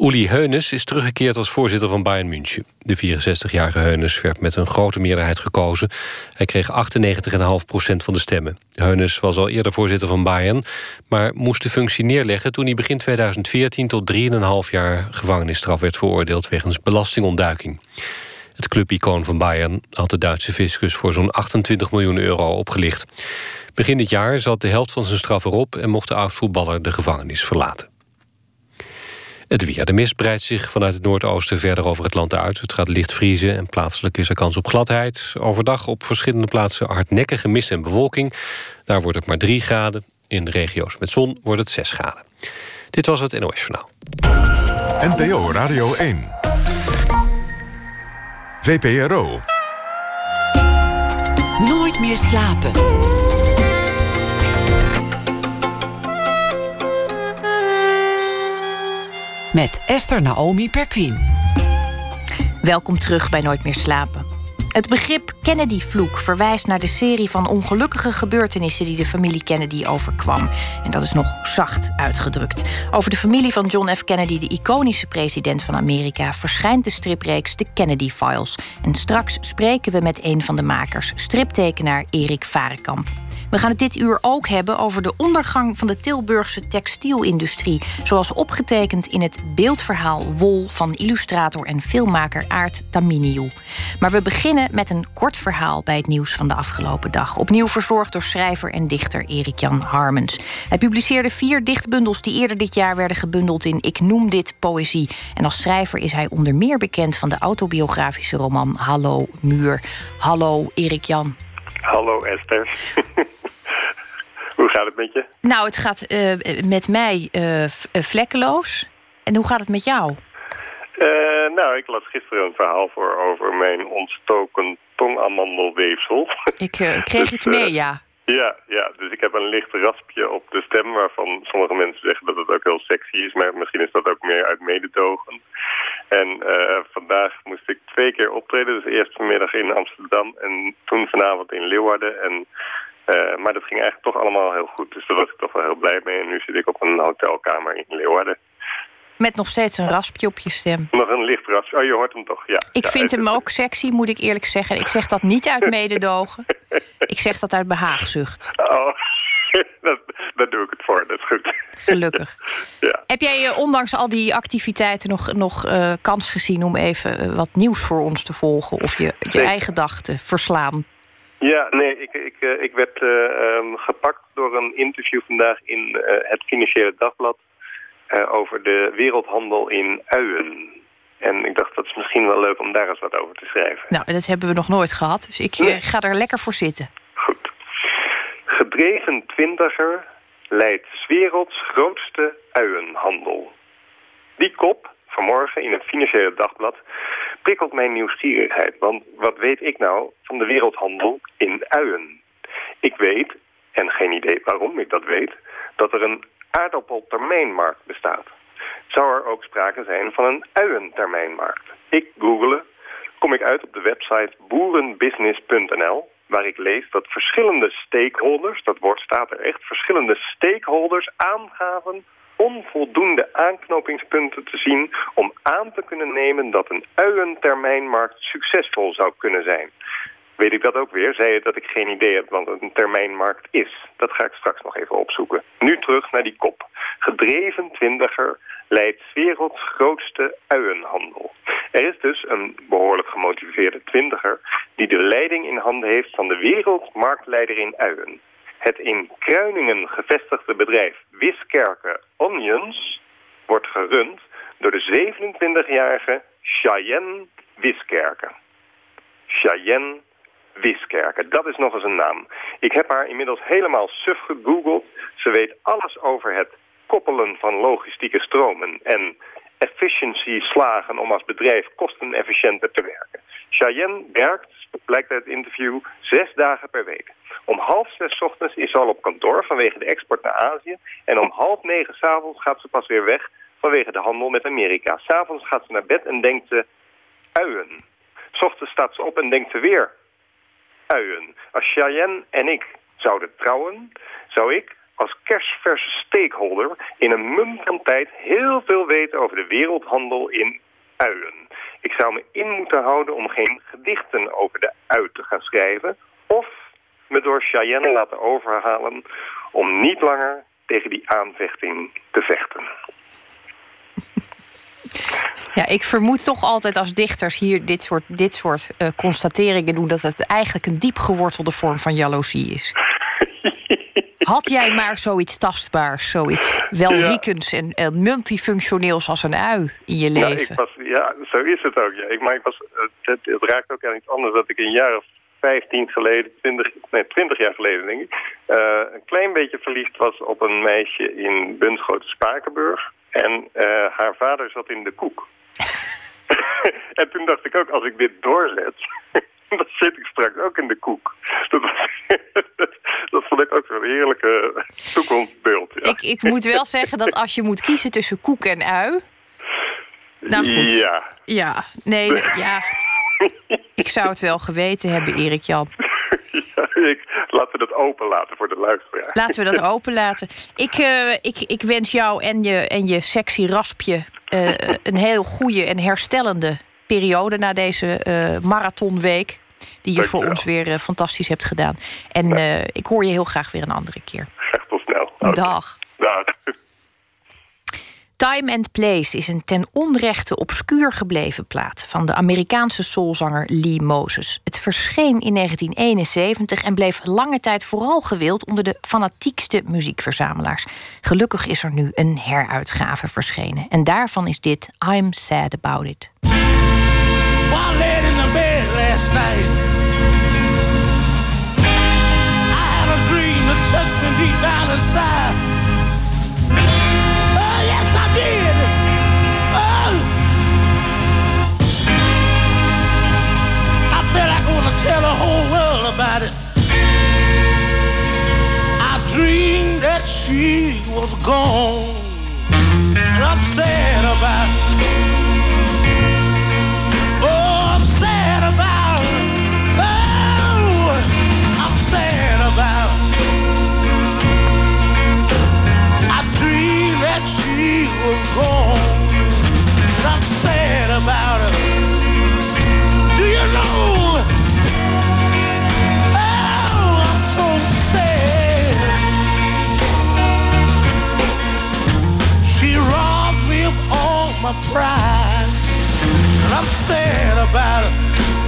Uli Heunes is teruggekeerd als voorzitter van Bayern München. De 64-jarige Heunes werd met een grote meerderheid gekozen. Hij kreeg 98,5% van de stemmen. Heunes was al eerder voorzitter van Bayern... maar moest de functie neerleggen toen hij begin 2014... tot 3,5 jaar gevangenisstraf werd veroordeeld... wegens belastingontduiking. Het clubicoon van Bayern had de Duitse fiscus... voor zo'n 28 miljoen euro opgelicht. Begin dit jaar zat de helft van zijn straf erop... en mocht de oud-voetballer de gevangenis verlaten. Het weer. De mist breidt zich vanuit het noordoosten verder over het land uit. Het gaat licht vriezen en plaatselijk is er kans op gladheid. Overdag op verschillende plaatsen hardnekkige mist en bewolking. Daar wordt het maar 3 graden. In de regio's met zon wordt het 6 graden. Dit was het NOS Journaal. NPO Radio 1. VPRO. Nooit meer slapen. Met Esther Naomi Perquin. Welkom terug bij Nooit meer slapen. Het begrip Kennedy-vloek verwijst naar de serie van ongelukkige gebeurtenissen die de familie Kennedy overkwam. En dat is nog zacht uitgedrukt. Over de familie van John F. Kennedy, de iconische president van Amerika, verschijnt de stripreeks The Kennedy Files. En straks spreken we met een van de makers, striptekenaar Erik Varekamp. We gaan het dit uur ook hebben over de ondergang van de Tilburgse textielindustrie, zoals opgetekend in het beeldverhaal Wol van illustrator en filmmaker Aart Taminiu. Maar we beginnen met een kort verhaal bij het nieuws van de afgelopen dag. Opnieuw verzorgd door schrijver en dichter Erik-Jan Harmens. Hij publiceerde vier dichtbundels die eerder dit jaar werden gebundeld in Ik noem dit poëzie. En als schrijver is hij onder meer bekend van de autobiografische roman Hallo Muur. Hallo Erik-Jan. Hallo Esther. [laughs] hoe gaat het met je? Nou, het gaat uh, met mij uh, vlekkeloos. En hoe gaat het met jou? Uh, nou, ik las gisteren een verhaal voor over mijn ontstoken tongamandelweefsel. [laughs] Ik kreeg iets mee, ja. Ja, ja, dus ik heb een licht raspje op de stem... waarvan sommige mensen zeggen dat het ook heel sexy is... maar misschien is dat ook meer uit mededogen. En uh, vandaag moest ik twee keer optreden. Dus eerst vanmiddag in Amsterdam en toen vanavond in Leeuwarden. En, uh, maar dat ging eigenlijk toch allemaal heel goed. Dus daar was ik toch wel heel blij mee. En nu zit ik op een hotelkamer in Leeuwarden. Met nog steeds een raspje op je stem. Nog een licht raspje. Oh, je hoort hem toch, ja. Ik ja, vind hem ook sexy, moet ik eerlijk zeggen. Ik zeg dat niet uit [laughs] mededogen. ik zeg dat uit behaagzucht. Oh, [laughs] dat, daar doe ik het voor. Dat is goed. Gelukkig. [laughs] ja. Heb jij ondanks al die activiteiten nog, nog uh, kans gezien... om even uh, wat nieuws voor ons te volgen? Of je, je eigen gedachten verslaan? Ja, nee, ik, ik, ik werd um, gepakt door een interview vandaag in het Financiële Dagblad uh, over de wereldhandel in uien. En ik dacht, dat is misschien wel leuk om daar eens wat over te schrijven. Nou, dat hebben we nog nooit gehad, dus ik nee. ga er lekker voor zitten. Goed. Gedreven twintiger leidt werelds grootste uienhandel. Die kop, vanmorgen in het Financiële Dagblad, prikkelt mijn nieuwsgierigheid. Want wat weet ik nou van de wereldhandel in uien? Ik weet, en geen idee waarom ik dat weet, dat er een aardappeltermijnmarkt bestaat. Zou er ook sprake zijn van een uientermijnmarkt? Ik googele, kom ik uit op de website boerenbusiness.nl waar ik lees dat verschillende stakeholders, dat woord staat er echt, verschillende stakeholders aangaven onvoldoende aanknopingspunten te zien om aan te kunnen nemen dat een uientermijnmarkt succesvol zou kunnen zijn. Weet ik dat ook weer? Zei je dat ik geen idee heb wat een termijnmarkt is? Dat ga ik straks nog even opzoeken. Nu terug naar die kop. Gedreven twintiger leidt werelds grootste uienhandel. Er is dus een behoorlijk gemotiveerde twintiger... die de leiding in handen heeft van de wereldmarktleider in uien. Het in Kruiningen gevestigde bedrijf Wiskerke Onions... wordt gerund door de 27-jarige Cheyenne Wiskerke. Cheyenne Wiskerke, dat is nog eens een naam. Ik heb haar inmiddels helemaal suf gegoogeld. Ze weet alles over het koppelen van logistieke stromen en efficiency slagen om als bedrijf kostenefficiënter te werken. Cheyenne werkt, blijkt uit het interview, zes dagen per week. Om half zes ochtends is ze al op kantoor vanwege de export naar Azië. En om half negen s'avonds gaat ze pas weer weg vanwege de handel met Amerika. S'avonds gaat ze naar bed en denkt ze uien. S ochtends staat ze op en denkt ze weer uien. Als Cheyenne en ik zouden trouwen, zou ik als kerstverse stakeholder in een mum van tijd heel veel weten over de wereldhandel in uien. Ik zou me in moeten houden om geen gedichten over de ui te gaan schrijven... of me door Cheyenne laten overhalen om niet langer tegen die aanvechting te vechten. Ja, ik vermoed toch altijd als dichters hier dit soort, dit soort uh, constateringen doen... dat het eigenlijk een diep gewortelde vorm van jaloezie is. Had jij maar zoiets tastbaars, zoiets welriekends en, en, multifunctioneels als een ui in je leven? Ja, ik was, ja zo is het ook. Ja. Ik, maar ik was, het, het raakt ook aan iets anders dat ik een jaar of 15 geleden, 20, nee, 20 jaar geleden denk ik, uh, een klein beetje verliefd was op een meisje in Bunschoten Spakenburg. En uh, haar vader zat in de koek. [laughs] en toen dacht ik ook, als ik dit doorzet, [laughs] dan zit ik straks ook in de koek. Dat, was, [laughs] dat vond ik ook zo'n heerlijke toekomstbeeld. Ja. Ik, ik moet wel zeggen dat als je moet kiezen tussen koek en ui... Nou goed. Ja. Ja, nee, ja. [laughs] Ik zou het wel geweten hebben, Erik Jan. Ja, ik, laten we dat open laten voor de luisteraar. Laten we dat open laten. Ik, uh, ik, ik wens jou en je, en je sexy raspje uh, een heel goede en herstellende periode na deze uh, marathonweek. Die je voor ons weer fantastisch hebt gedaan. En ik hoor je heel graag weer een andere keer. Graag tot snel. Dag. Dag. Time and Place is een ten onrechte obscuur gebleven plaat van de Amerikaanse soulzanger Lee Moses. Het verscheen in 1971 en bleef lange tijd vooral gewild onder de fanatiekste muziekverzamelaars. Gelukkig is er nu een heruitgave verschenen en daarvan is dit I'm Sad About It. While I laid in the bed last night, I had a dream that touched me deep down inside. Oh, yes, I did. Oh. I felt like I want to tell the whole world about it. I dreamed that she was gone. And I'm sad about it. She was gone, and I'm sad about it. Do you know? my pride, and I'm sad about it.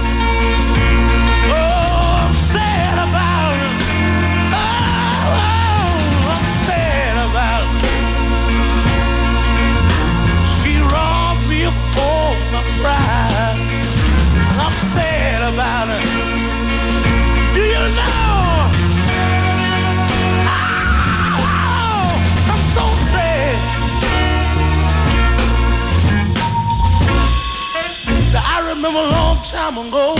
Time ago.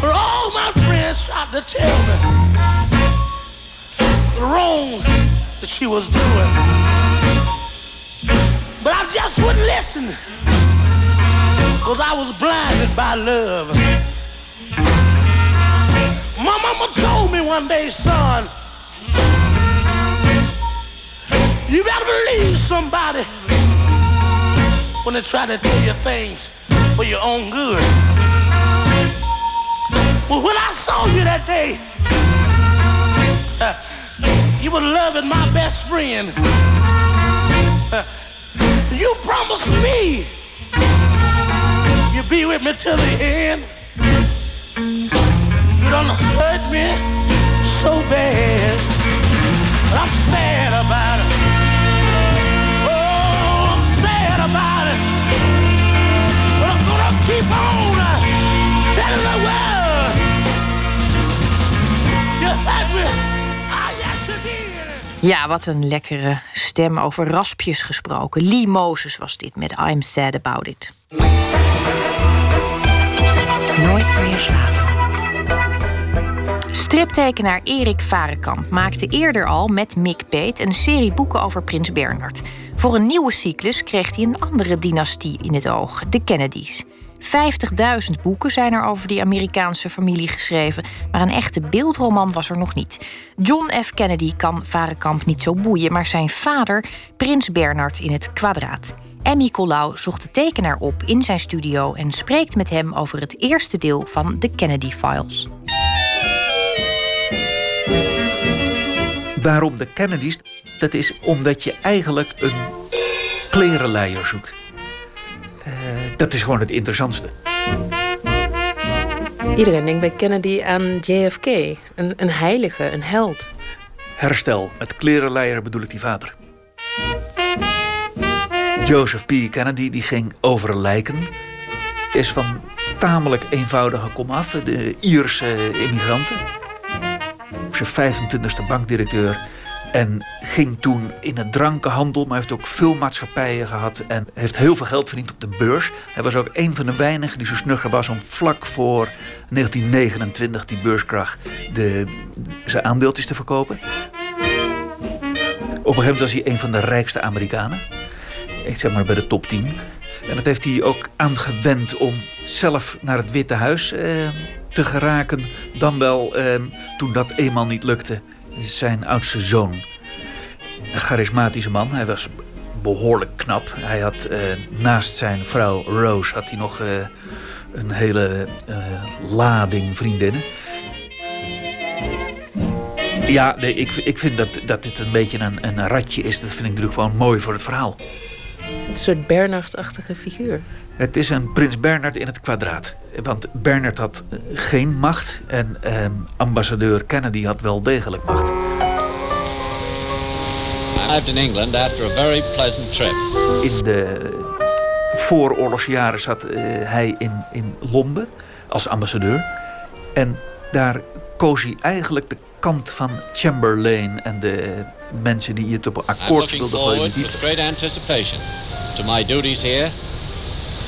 But all my friends tried to tell me the wrong that she was doing. But I just wouldn't listen. Cause I was blinded by love. My mama told me one day, son, you better believe somebody when they try to tell you things for your own good. Well, when I saw you that day, uh, you were loving my best friend. Uh, you promised me you'd be with me till the end. You done hurt me so bad. I'm sad about it. Keep on telling the world. You hurt me. Ah. Ja, wat een lekkere stem over raspjes gesproken. Lee Moses was dit met I'm Sad About It. Nooit meer slapen. Striptekenaar Erik Varekamp maakte eerder al met Mick Peet een serie boeken over Prins Bernhard. Voor een nieuwe cyclus kreeg hij een andere dynastie in het oog, de Kennedys. 50.000 boeken zijn er over die Amerikaanse familie geschreven, maar een echte beeldroman was er nog niet. John F. Kennedy kan Varekamp niet zo boeien, maar zijn vader, Prins Bernhard, in het kwadraat. Emmy Collau zocht de tekenaar op in zijn studio en spreekt met hem over het eerste deel van de Kennedy Files. Waarom de Kennedys? Dat is omdat je eigenlijk een klerenleier zoekt. Dat is gewoon het interessantste. Iedereen denkt bij Kennedy aan JFK. Een, een heilige, een held. Herstel, met klerenleier bedoel ik die vader. Joseph P. Kennedy die ging over lijken. Is van tamelijk eenvoudige komaf, de Ierse immigranten. Op zijn 25e bankdirecteur. En ging toen in het drankenhandel, maar heeft ook veel maatschappijen gehad. En heeft heel veel geld verdiend op de beurs. Hij was ook een van de weinigen die zo snugger was om vlak voor 1929, die beurskracht, de, zijn aandeeltjes te verkopen. Op een gegeven moment was hij een van de rijkste Amerikanen. Ik zeg maar bij de top 10. En dat heeft hij ook aangewend om zelf naar het Witte Huis eh, te geraken. Dan wel, eh, toen dat eenmaal niet lukte, zijn oudste zoon. Een charismatische man. Hij was behoorlijk knap. Hij had eh, naast zijn vrouw Rose had hij nog eh, een hele eh, lading vriendinnen. Ja, nee, ik, ik vind dat, dat dit een beetje een, een ratje is. Dat vind ik natuurlijk gewoon mooi voor het verhaal. Een soort Bernhard-achtige figuur. Het is een prins Bernhard in het kwadraat. Want Bernhard had eh, geen macht en eh, ambassadeur Kennedy had wel degelijk macht. I in England after a very pleasant trip. In de vooroorlogsjaren zat eh, hij in, in Londen als ambassadeur. En daar koos hij eigenlijk de kant van Chamberlain en de mensen die het op een akkoord wilden gooien. with great anticipation to my duties here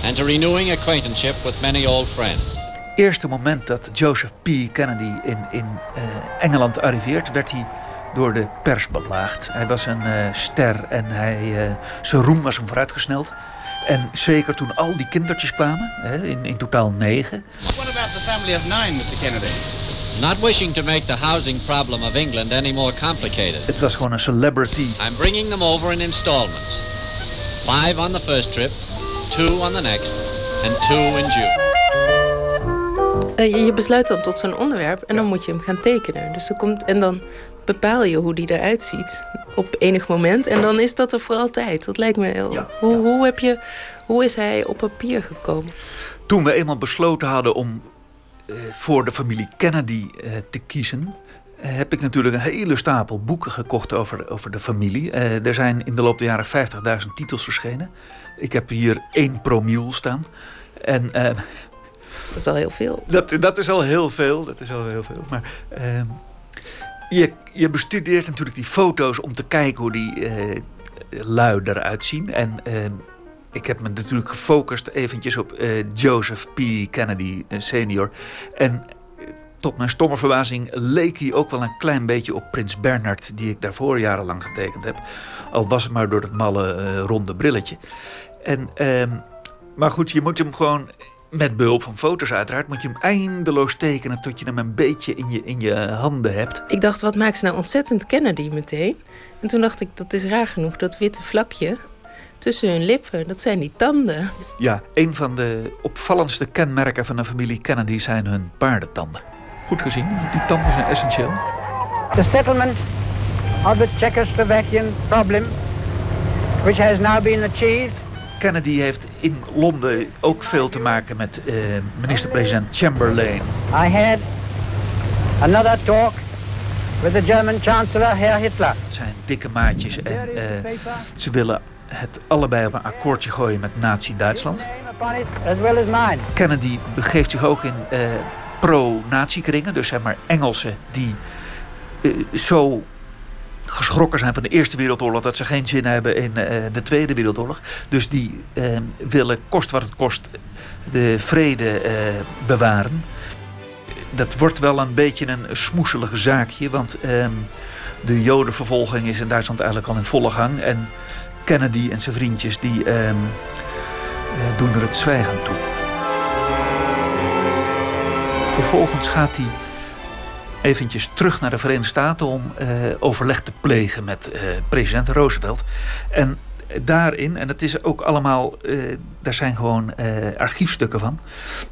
and to renewing acquaintanceship with many old friends. eerste moment dat Joseph P. Kennedy in, in eh, Engeland arriveert, werd hij door de pers belaagd. Hij was een eh, ster en hij, eh, zijn roem was hem vooruitgesneld. En zeker toen al die kindertjes kwamen, hè, in, in totaal negen. What about the family of nine, Mr. Kennedy? Not wishing to make the housing problem of England any more complicated, Het was gewoon een celebrity. I'm bringing them over in installments. Five on the first trip, two on the next, and two in June. Eh, je- besluit dan tot zo'n onderwerp en dan moet je hem gaan tekenen. Dus er komt, en dan bepaal je hoe die eruit ziet op enig moment. En dan is dat er voor altijd. Dat lijkt me heel... Ja, hoe, Hoe, heb je, hoe is hij op papier gekomen? Toen we eenmaal besloten hadden om voor de familie Kennedy eh, te kiezen, eh, heb ik natuurlijk een hele stapel boeken gekocht over, over de familie. Eh, er zijn in de loop der jaren 50.000 titels verschenen. Ik heb hier één promiel staan. En eh, Dat is al heel veel. dat, dat is al heel veel. Dat is al heel veel. Maar ehm, je, je bestudeert natuurlijk die foto's om te kijken hoe die eh lui eruit zien. En ehm, ik heb me natuurlijk gefocust eventjes op uh, Joseph P. Kennedy senior. En tot mijn stomme verbazing leek hij ook wel een klein beetje op Prins Bernard... die ik daarvoor jarenlang getekend heb. Al was het maar door het malle ronde brilletje. En, ehm, maar goed, je moet hem gewoon met behulp van foto's uiteraard moet je hem eindeloos tekenen tot je hem een beetje in je, in je handen hebt. Ik dacht, wat maakt ze nou ontzettend Kennedy meteen? En toen dacht ik, dat is raar genoeg, dat witte vlakje tussen hun lippen, dat zijn die tanden. Ja, een van de opvallendste kenmerken van een familie Kennedy zijn hun paardentanden. Goed gezien, die tanden zijn essentieel. The settlement of the Czechoslovakian problem, which has now been achieved Kennedy heeft in Londen ook veel te maken met uh, minister-president Chamberlain. I had another talk with the German Chancellor, Herr Hitler. Het zijn dikke maatjes en uh, ze willen het allebei op een akkoordje gooien met Nazi-Duitsland. Kennedy begeeft zich ook in uh, pro-nazi-kringen, dus zeg maar Engelsen die zo geschrokken zijn van de Eerste Wereldoorlog... dat ze geen zin hebben in uh, de Tweede Wereldoorlog. Dus die willen, kost wat het kost, de vrede bewaren. Dat wordt wel een beetje een smoeselige zaakje... want ehm, de jodenvervolging is in Duitsland eigenlijk al in volle gang... en Kennedy en zijn vriendjes die ehm, doen er het zwijgen toe. Vervolgens gaat hij eventjes terug naar de Verenigde Staten om uh, overleg te plegen met uh, president Roosevelt. En daarin, en het is ook allemaal, daar zijn gewoon archiefstukken van,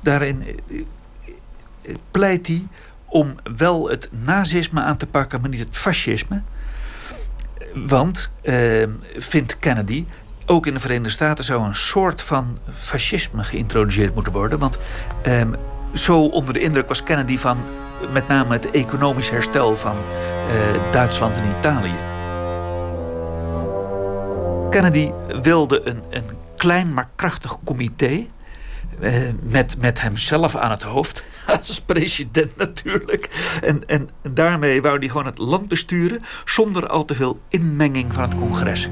daarin pleit hij om wel het nazisme aan te pakken, maar niet het fascisme. Want, vindt Kennedy, ook in de Verenigde Staten zou een soort van fascisme geïntroduceerd moeten worden. Want zo onder de indruk was Kennedy van met name het economisch herstel van uh, Duitsland en Italië. Kennedy wilde een, een klein maar krachtig comité. Uh, met, met hemzelf aan het hoofd, als president natuurlijk. En, en daarmee wou hij gewoon het land besturen zonder al te veel inmenging van het congres.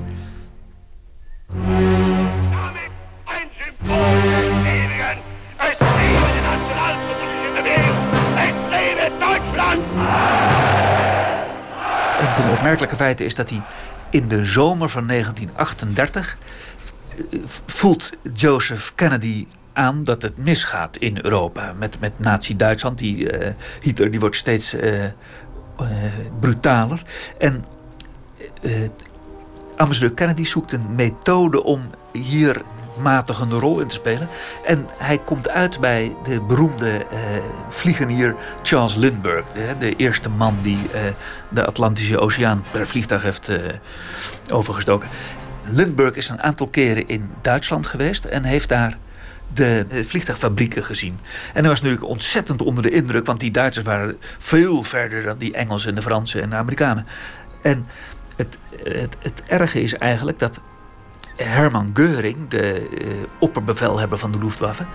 Een van de opmerkelijke feiten is dat hij in de zomer van 1938 eh, voelt Joseph Kennedy aan dat het misgaat in Europa met, met Nazi-Duitsland. Die, uh, Hitler die wordt steeds uh, uh, brutaler. En ambassadeur Kennedy zoekt een methode om hier matigende rol in te spelen. En hij komt uit bij de beroemde uh, vliegenier Charles Lindbergh. De, de eerste man die de Atlantische Oceaan per vliegtuig heeft overgestoken. Lindbergh is een aantal keren in Duitsland geweest en heeft daar de vliegtuigfabrieken gezien. En hij was natuurlijk ontzettend onder de indruk, want die Duitsers waren veel verder dan die Engelsen, de Fransen en de Amerikanen. En het, het, het erge is eigenlijk dat Herman Geuring, de uh, opperbevelhebber van de Luftwaffe,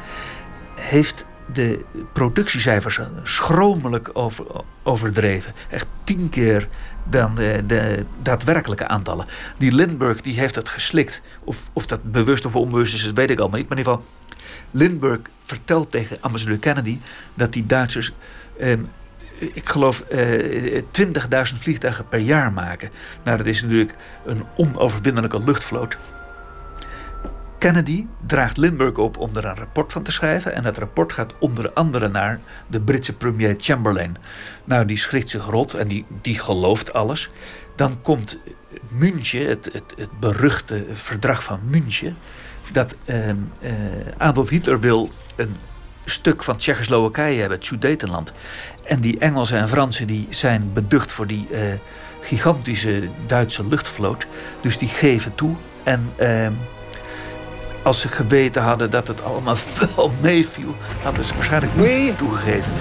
heeft de productiecijfers schromelijk over, overdreven. Echt tien keer dan de, de, daadwerkelijke aantallen. Die Lindbergh die heeft dat geslikt. Of, of dat bewust of onbewust is, dat weet ik allemaal niet. Maar in ieder geval, Lindbergh vertelt tegen ambassadeur Kennedy dat die Duitsers. Ehm, ik geloof uh, 20.000 vliegtuigen per jaar maken. Nou, dat is natuurlijk een onoverwinnelijke luchtvloot. Kennedy draagt Lindbergh op om er een rapport van te schrijven. En dat rapport gaat onder andere naar de Britse premier Chamberlain. Nou, die schrikt zich rot en die, die gelooft alles. Dan komt München, het, het, het beruchte verdrag van München. Dat uh, uh, Adolf Hitler wil een stuk van Tsjechoslowakije hebben, het Sudetenland. En die Engelsen en Fransen die zijn beducht voor die uh, gigantische Duitse luchtvloot. Dus die geven toe. En ehm, als ze geweten hadden dat het allemaal [laughs] wel meeviel, hadden ze waarschijnlijk niet We, toegegeven.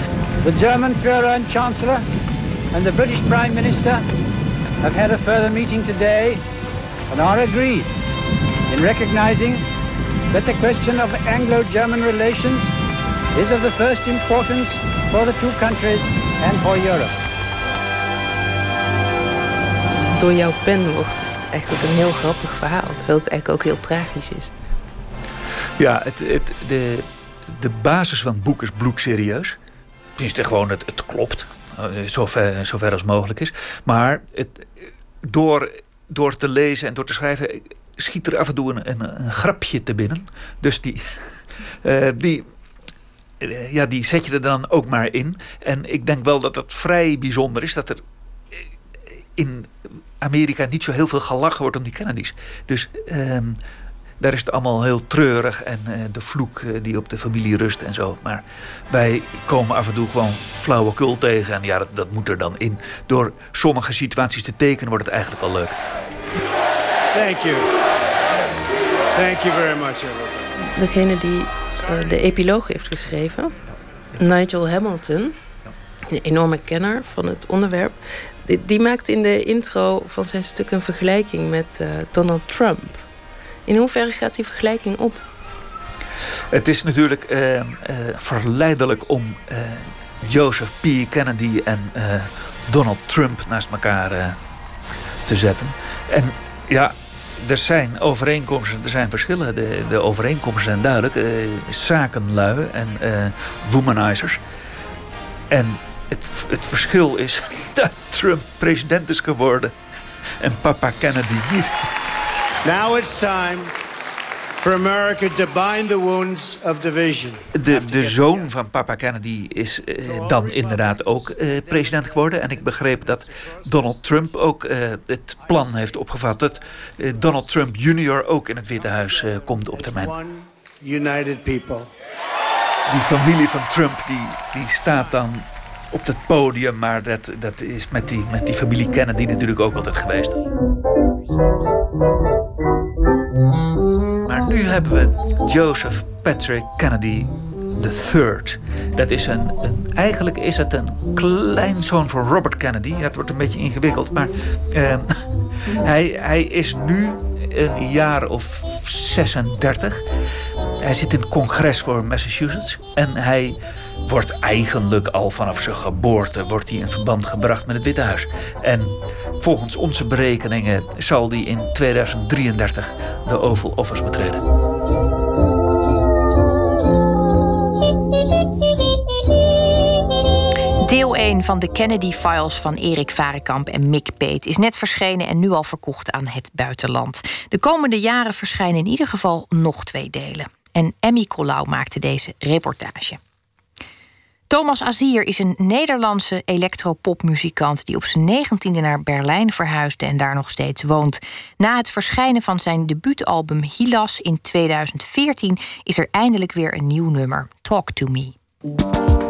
The German Führer and Chancellor and the British Prime Minister have had a further meeting today and are agreed in recognizing that the question of Anglo-German relations is of the first importance for the two countries and for Europe. Door jouw pen wordt het eigenlijk een heel grappig verhaal, terwijl het eigenlijk ook heel tragisch is. Ja, het, het, de, de basis van het boek is bloedserieus. Tenminste, gewoon, het, het klopt. eh, Zover, zover als mogelijk is. Maar het, door, door te lezen en door te schrijven... schiet er af en toe een, grapje te binnen. Dus die, [laughs] eh, die, eh, ja, die zet je er dan ook maar in. En ik denk wel dat het vrij bijzonder is... dat er eh, in Amerika niet zo heel veel gelachen wordt om die Kennedys. Dus... ehm, daar is het allemaal heel treurig en de vloek die op de familie rust en zo. Maar wij komen af en toe gewoon flauwekul tegen. En ja, dat, dat moet er dan in. Door sommige situaties te tekenen wordt het eigenlijk al leuk. Thank you. Thank you very much, everybody. Degene die eh, de epiloog heeft geschreven, Nigel Hamilton, een enorme kenner van het onderwerp, die, die maakt in de intro van zijn stuk een vergelijking met eh, Donald Trump. In hoeverre gaat die vergelijking op? Het is natuurlijk eh, eh, verleidelijk om eh, Joseph P. Kennedy en eh, Donald Trump naast elkaar eh, te zetten. En ja, er zijn overeenkomsten, er zijn verschillen. De, de overeenkomsten zijn duidelijk. eh, zakenlui en eh, womanizers. En het, het verschil is [laughs] dat Trump president is geworden en papa Kennedy niet. Now it's time for America to bind the wounds of division. De, de zoon van papa Kennedy is eh, dan inderdaad ook eh, president geworden. En ik begreep dat Donald Trump ook eh, het plan heeft opgevat... dat Donald Trump junior ook in het Witte Huis komt op termijn. United people. Die familie van Trump die, die staat dan op het podium... maar dat, dat is met die, met die familie Kennedy natuurlijk ook altijd geweest. Nu hebben we Joseph Patrick Kennedy III. Dat is een, een, eigenlijk is het een kleinzoon van Robert Kennedy. Het wordt een beetje ingewikkeld, maar eh, [laughs] hij, hij is nu een jaar of 36. Hij zit in het congres voor Massachusetts en hij wordt eigenlijk al vanaf zijn geboorte wordt hij in verband gebracht met het Witte Huis. En volgens onze berekeningen zal hij in 2033 de Oval Office betreden. Deel 1 van de Kennedy Files van Erik Varekamp en Mick Peet is net verschenen en nu al verkocht aan het buitenland. De komende jaren verschijnen in ieder geval nog twee delen. En Emmy Collau maakte deze reportage. Thomas Azier is een Nederlandse elektropopmuzikant die op zijn negentiende naar Berlijn verhuisde en daar nog steeds woont. Na het verschijnen van zijn debuutalbum Hilas in 2014 is er eindelijk weer een nieuw nummer, Talk to Me.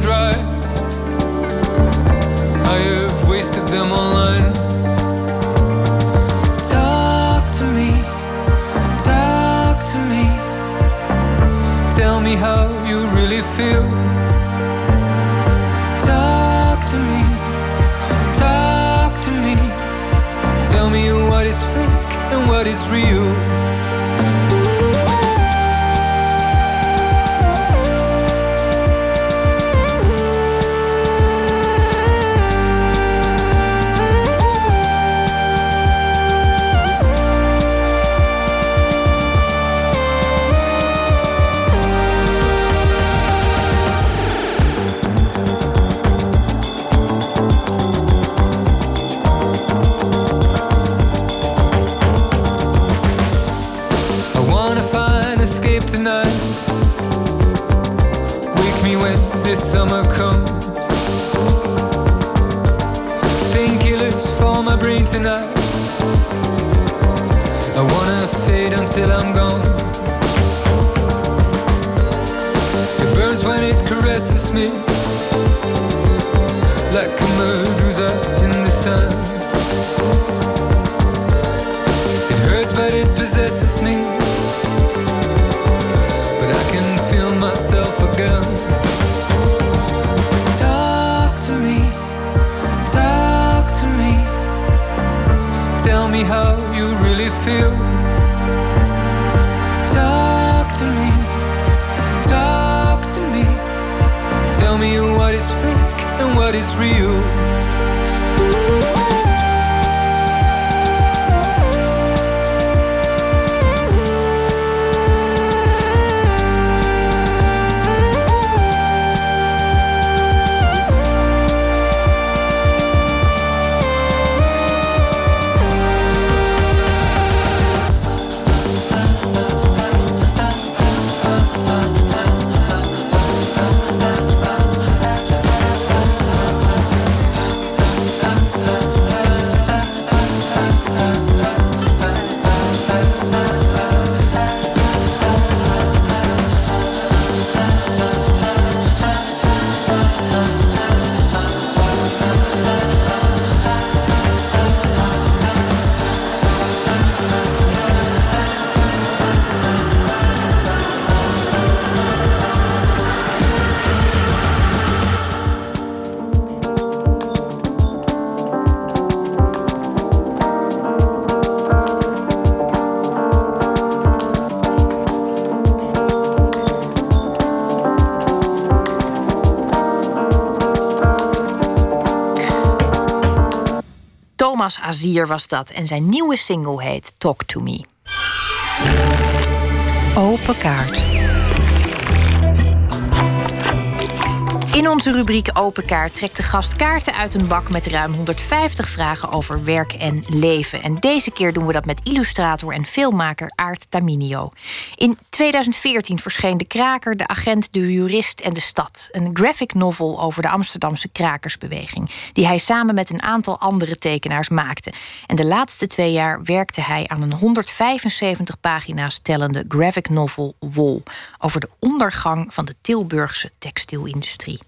Dry. Azier was dat en zijn nieuwe single heet Talk to Me. Open kaart. In onze rubriek Open Kaart trekt de gast kaarten uit een bak met ruim 150 vragen over werk en leven. En deze keer doen we dat met illustrator en filmmaker Aart Taminio. In 2014 verscheen De Kraker, De Agent, De Jurist en De Stad. Een graphic novel over de Amsterdamse krakersbeweging. Die hij samen met een aantal andere tekenaars maakte. En de laatste twee jaar werkte hij aan een 175 pagina's tellende graphic novel Wol. Over de ondergang van de Tilburgse textielindustrie.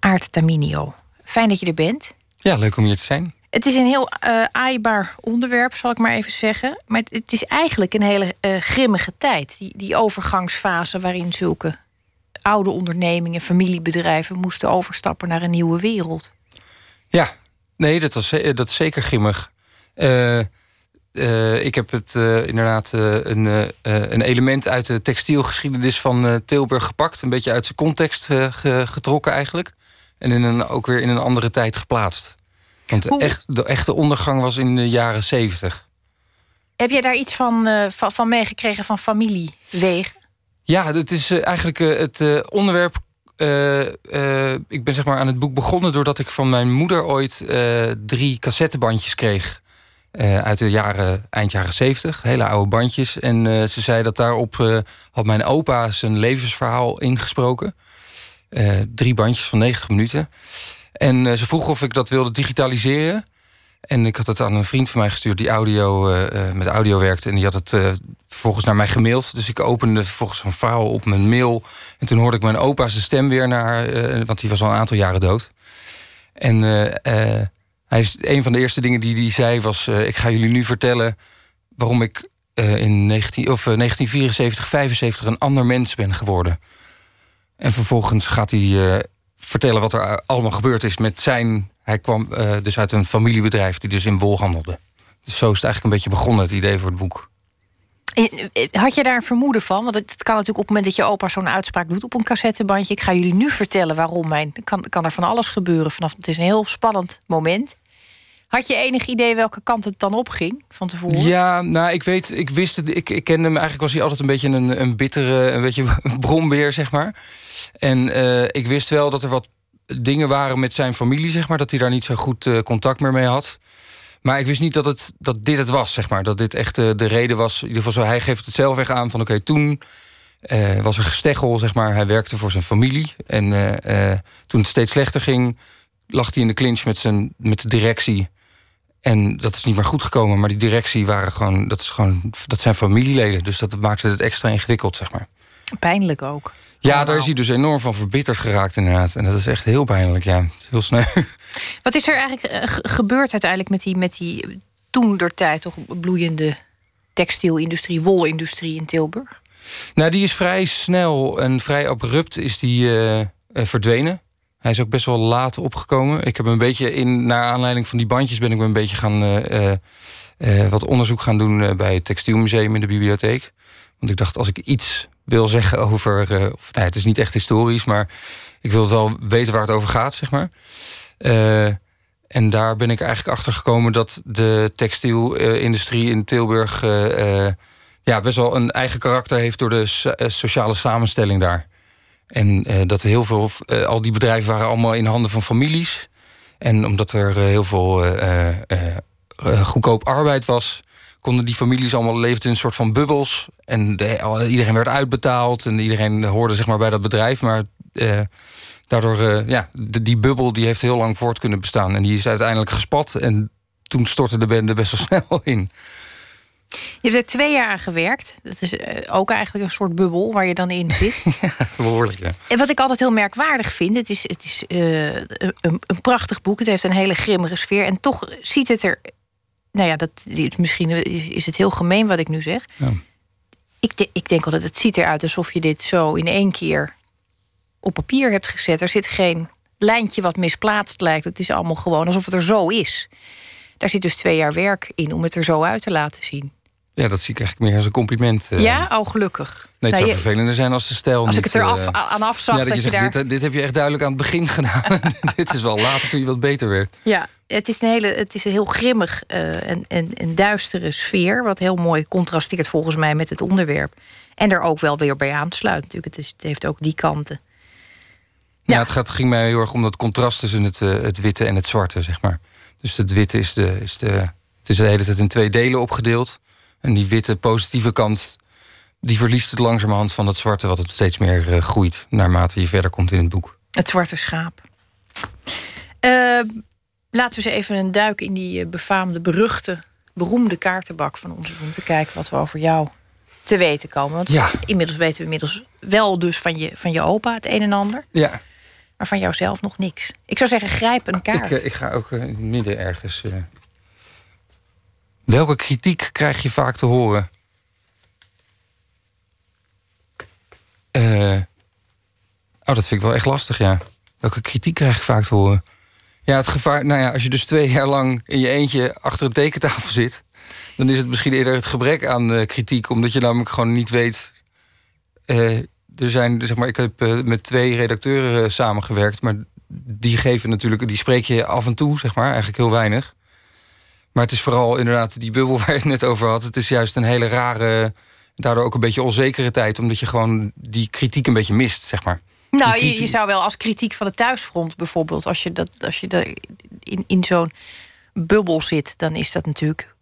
Aart Taminio, fijn dat je er bent. Ja, leuk om hier te zijn. Het is een heel eh aaibaar onderwerp, zal ik maar even zeggen. Maar het- is eigenlijk een hele eh, grimmige tijd. Die, die overgangsfase waarin zulke oude ondernemingen, familiebedrijven moesten overstappen naar een nieuwe wereld. Ja, nee, dat, was, ze- dat is zeker grimmig. Eh, eh, ik heb het eh, inderdaad eh, een, eh, eh, een element uit de textielgeschiedenis van eh, Tilburg gepakt. Een beetje uit zijn context eh, ge- getrokken eigenlijk. En in een, ook weer in een andere tijd geplaatst. Want de, echt, de echte ondergang was in de jaren zeventig. Heb jij daar iets van, eh, van, van meegekregen van familiewegen? Ja, het is eh, eigenlijk eh, het onderwerp. ik ben zeg maar aan het boek begonnen doordat ik van mijn moeder ooit drie cassettebandjes kreeg. uit de jaren, eind jaren zeventig. Hele oude bandjes. En ze zei dat daarop had mijn opa zijn levensverhaal ingesproken. Eh, drie bandjes van 90 minuten. En eh, ze vroeg of ik dat wilde digitaliseren. En ik had het aan een vriend van mij gestuurd die audio, eh, met audio werkte. En die had het eh, vervolgens naar mij gemaild. Dus ik opende vervolgens een verhaal op mijn mail. En toen hoorde ik mijn opa zijn stem weer naar... want die was al een aantal jaren dood. En hij is, een van de eerste dingen die hij zei was... ik ga jullie nu vertellen waarom ik in 19, of, eh, 1974, 75 een ander mens ben geworden. En vervolgens gaat hij eh, vertellen wat er allemaal gebeurd is met zijn... Hij kwam eh, dus uit een familiebedrijf die dus in wol handelde. Dus zo is het eigenlijk een beetje begonnen, het idee voor het boek. Eh, Had je daar een vermoeden van? Want het kan natuurlijk op het moment dat je opa zo'n uitspraak doet op een cassettebandje. Ik ga jullie nu vertellen waarom mijn. Kan, kan er van alles gebeuren vanaf. Het is een heel spannend moment. Had je enig idee welke kant het dan opging van tevoren? Ja, nou, ik weet, ik wist het, ik, ik kende hem eigenlijk, was hij altijd een beetje een, een bittere, een beetje [laughs] brombeer, zeg maar. En eh, ik wist wel dat er wat dingen waren met zijn familie, zeg maar, dat hij daar niet zo goed eh, contact meer mee had. Maar ik wist niet dat, het, dat dit het was, zeg maar. Dat dit echt eh, de reden was. In ieder geval, zo, hij geeft het zelf weg aan van... oké, toen was er gesteggel, zeg maar. Hij werkte voor zijn familie. En toen het steeds slechter ging... lag hij in de clinch met, zijn, met de directie. En dat is niet meer goed gekomen, maar die directie waren gewoon, dat, is gewoon, dat zijn familieleden. Dus dat maakte het extra ingewikkeld, zeg maar. Pijnlijk ook. Ja, daar is hij dus enorm van verbitterd geraakt, inderdaad. En dat is echt heel pijnlijk, ja. Heel snel. [laughs] Wat is er eigenlijk eh, gebeurd uiteindelijk met die, met die toen der tijd toch bloeiende textielindustrie, wolindustrie in Tilburg? Nou, die is vrij snel en vrij abrupt is die uh, verdwenen. Hij is ook best wel laat opgekomen. Ik heb een beetje in, naar aanleiding van die bandjes ben ik een beetje gaan uh, uh, wat onderzoek gaan doen bij het Textielmuseum in de bibliotheek. Want ik dacht, als ik iets wil zeggen over. of, nou, het is niet echt historisch, maar ik wil wel weten waar het over gaat, zeg maar. en daar ben ik eigenlijk achter gekomen dat de textielindustrie in Tilburg ja, best wel een eigen karakter heeft door de sociale samenstelling daar. En uh, dat heel veel, uh, al die bedrijven waren allemaal in handen van families. En omdat er uh, heel veel goedkoop arbeid was, konden die families allemaal leefden in een soort van bubbels. En de, iedereen werd uitbetaald en iedereen hoorde zeg maar bij dat bedrijf. Maar daardoor, ja, die bubbel die heeft heel lang voort kunnen bestaan. En die is uiteindelijk gespat. En toen stortte de bende best wel [laughs] snel in. Je hebt er twee jaar aan gewerkt. Dat is eh, ook eigenlijk een soort bubbel waar je dan in zit. [laughs] ja, behoorlijk, ja. En wat ik altijd heel merkwaardig vind... het is, het is uh, een, een, prachtig boek. Het heeft een hele grimmige sfeer. En toch ziet het er... Nou ja, dat, misschien is het heel gemeen wat ik nu zeg. Ja. Ik, de, ik denk altijd, het ziet eruit alsof je dit zo in één keer op papier hebt gezet. Er zit geen lijntje wat misplaatst lijkt. Het is allemaal gewoon alsof het er zo is. Daar zit dus twee jaar werk in om het er zo uit te laten zien. Ja, dat zie ik eigenlijk meer als een compliment. Uh. Ja, oh gelukkig. Nee, het zou vervelender zijn als de stijl Als niet, ik het er af, uh, aan afzag ja, dat, je, je, zegt, daar... dit, dit, heb je echt duidelijk aan het begin [laughs] gedaan. [laughs] dit is wel later toen je wat beter werd. Ja, het is een, hele, het is een heel grimmig uh, en, en, en duistere sfeer... wat heel mooi contrasteert volgens mij met het onderwerp. En er ook wel weer bij aansluit natuurlijk. Het, is, het heeft ook die kanten. Ja, ja het gaat, ging mij heel erg om dat contrast tussen het, het witte en het zwarte, zeg maar. Dus het witte is de, is de... Het is de hele tijd in twee delen opgedeeld... En die witte positieve kant, die verliest het langzamerhand van het zwarte, wat het steeds meer uh, groeit naarmate je verder komt in het boek. Het zwarte schaap. Uh, laten we eens even een duik in die befaamde, beruchte, beroemde kaartenbak van onze om te kijken wat we over jou te weten komen. Want ja. inmiddels weten we inmiddels wel dus van je, van je opa het een en ander. Ja. Maar van jouzelf nog niks. Ik zou zeggen, grijp een kaart. Ik, ik ga ook in het midden ergens. Uh... Welke kritiek krijg je vaak te horen? Uh, oh, dat vind ik wel echt lastig, ja. Welke kritiek krijg je vaak te horen? Ja, het gevaar. Nou ja, als je dus twee jaar lang in je eentje achter een tekentafel zit, dan is het misschien eerder het gebrek aan uh, kritiek, omdat je namelijk gewoon niet weet. Uh, er zijn, zeg maar, ik heb met twee redacteuren samengewerkt, maar die geven natuurlijk, die spreek je af en toe, zeg maar, eigenlijk heel weinig. Maar het is vooral inderdaad die bubbel [laughs] waar je het net over had. Het is juist een hele rare, daardoor ook een beetje onzekere tijd, omdat je gewoon die kritiek een beetje mist, zeg maar. Nou, je, je, zou wel als kritiek van het thuisfront bijvoorbeeld, als je, dat, als je in, in zo'n bubbel zit, dan is dat natuurlijk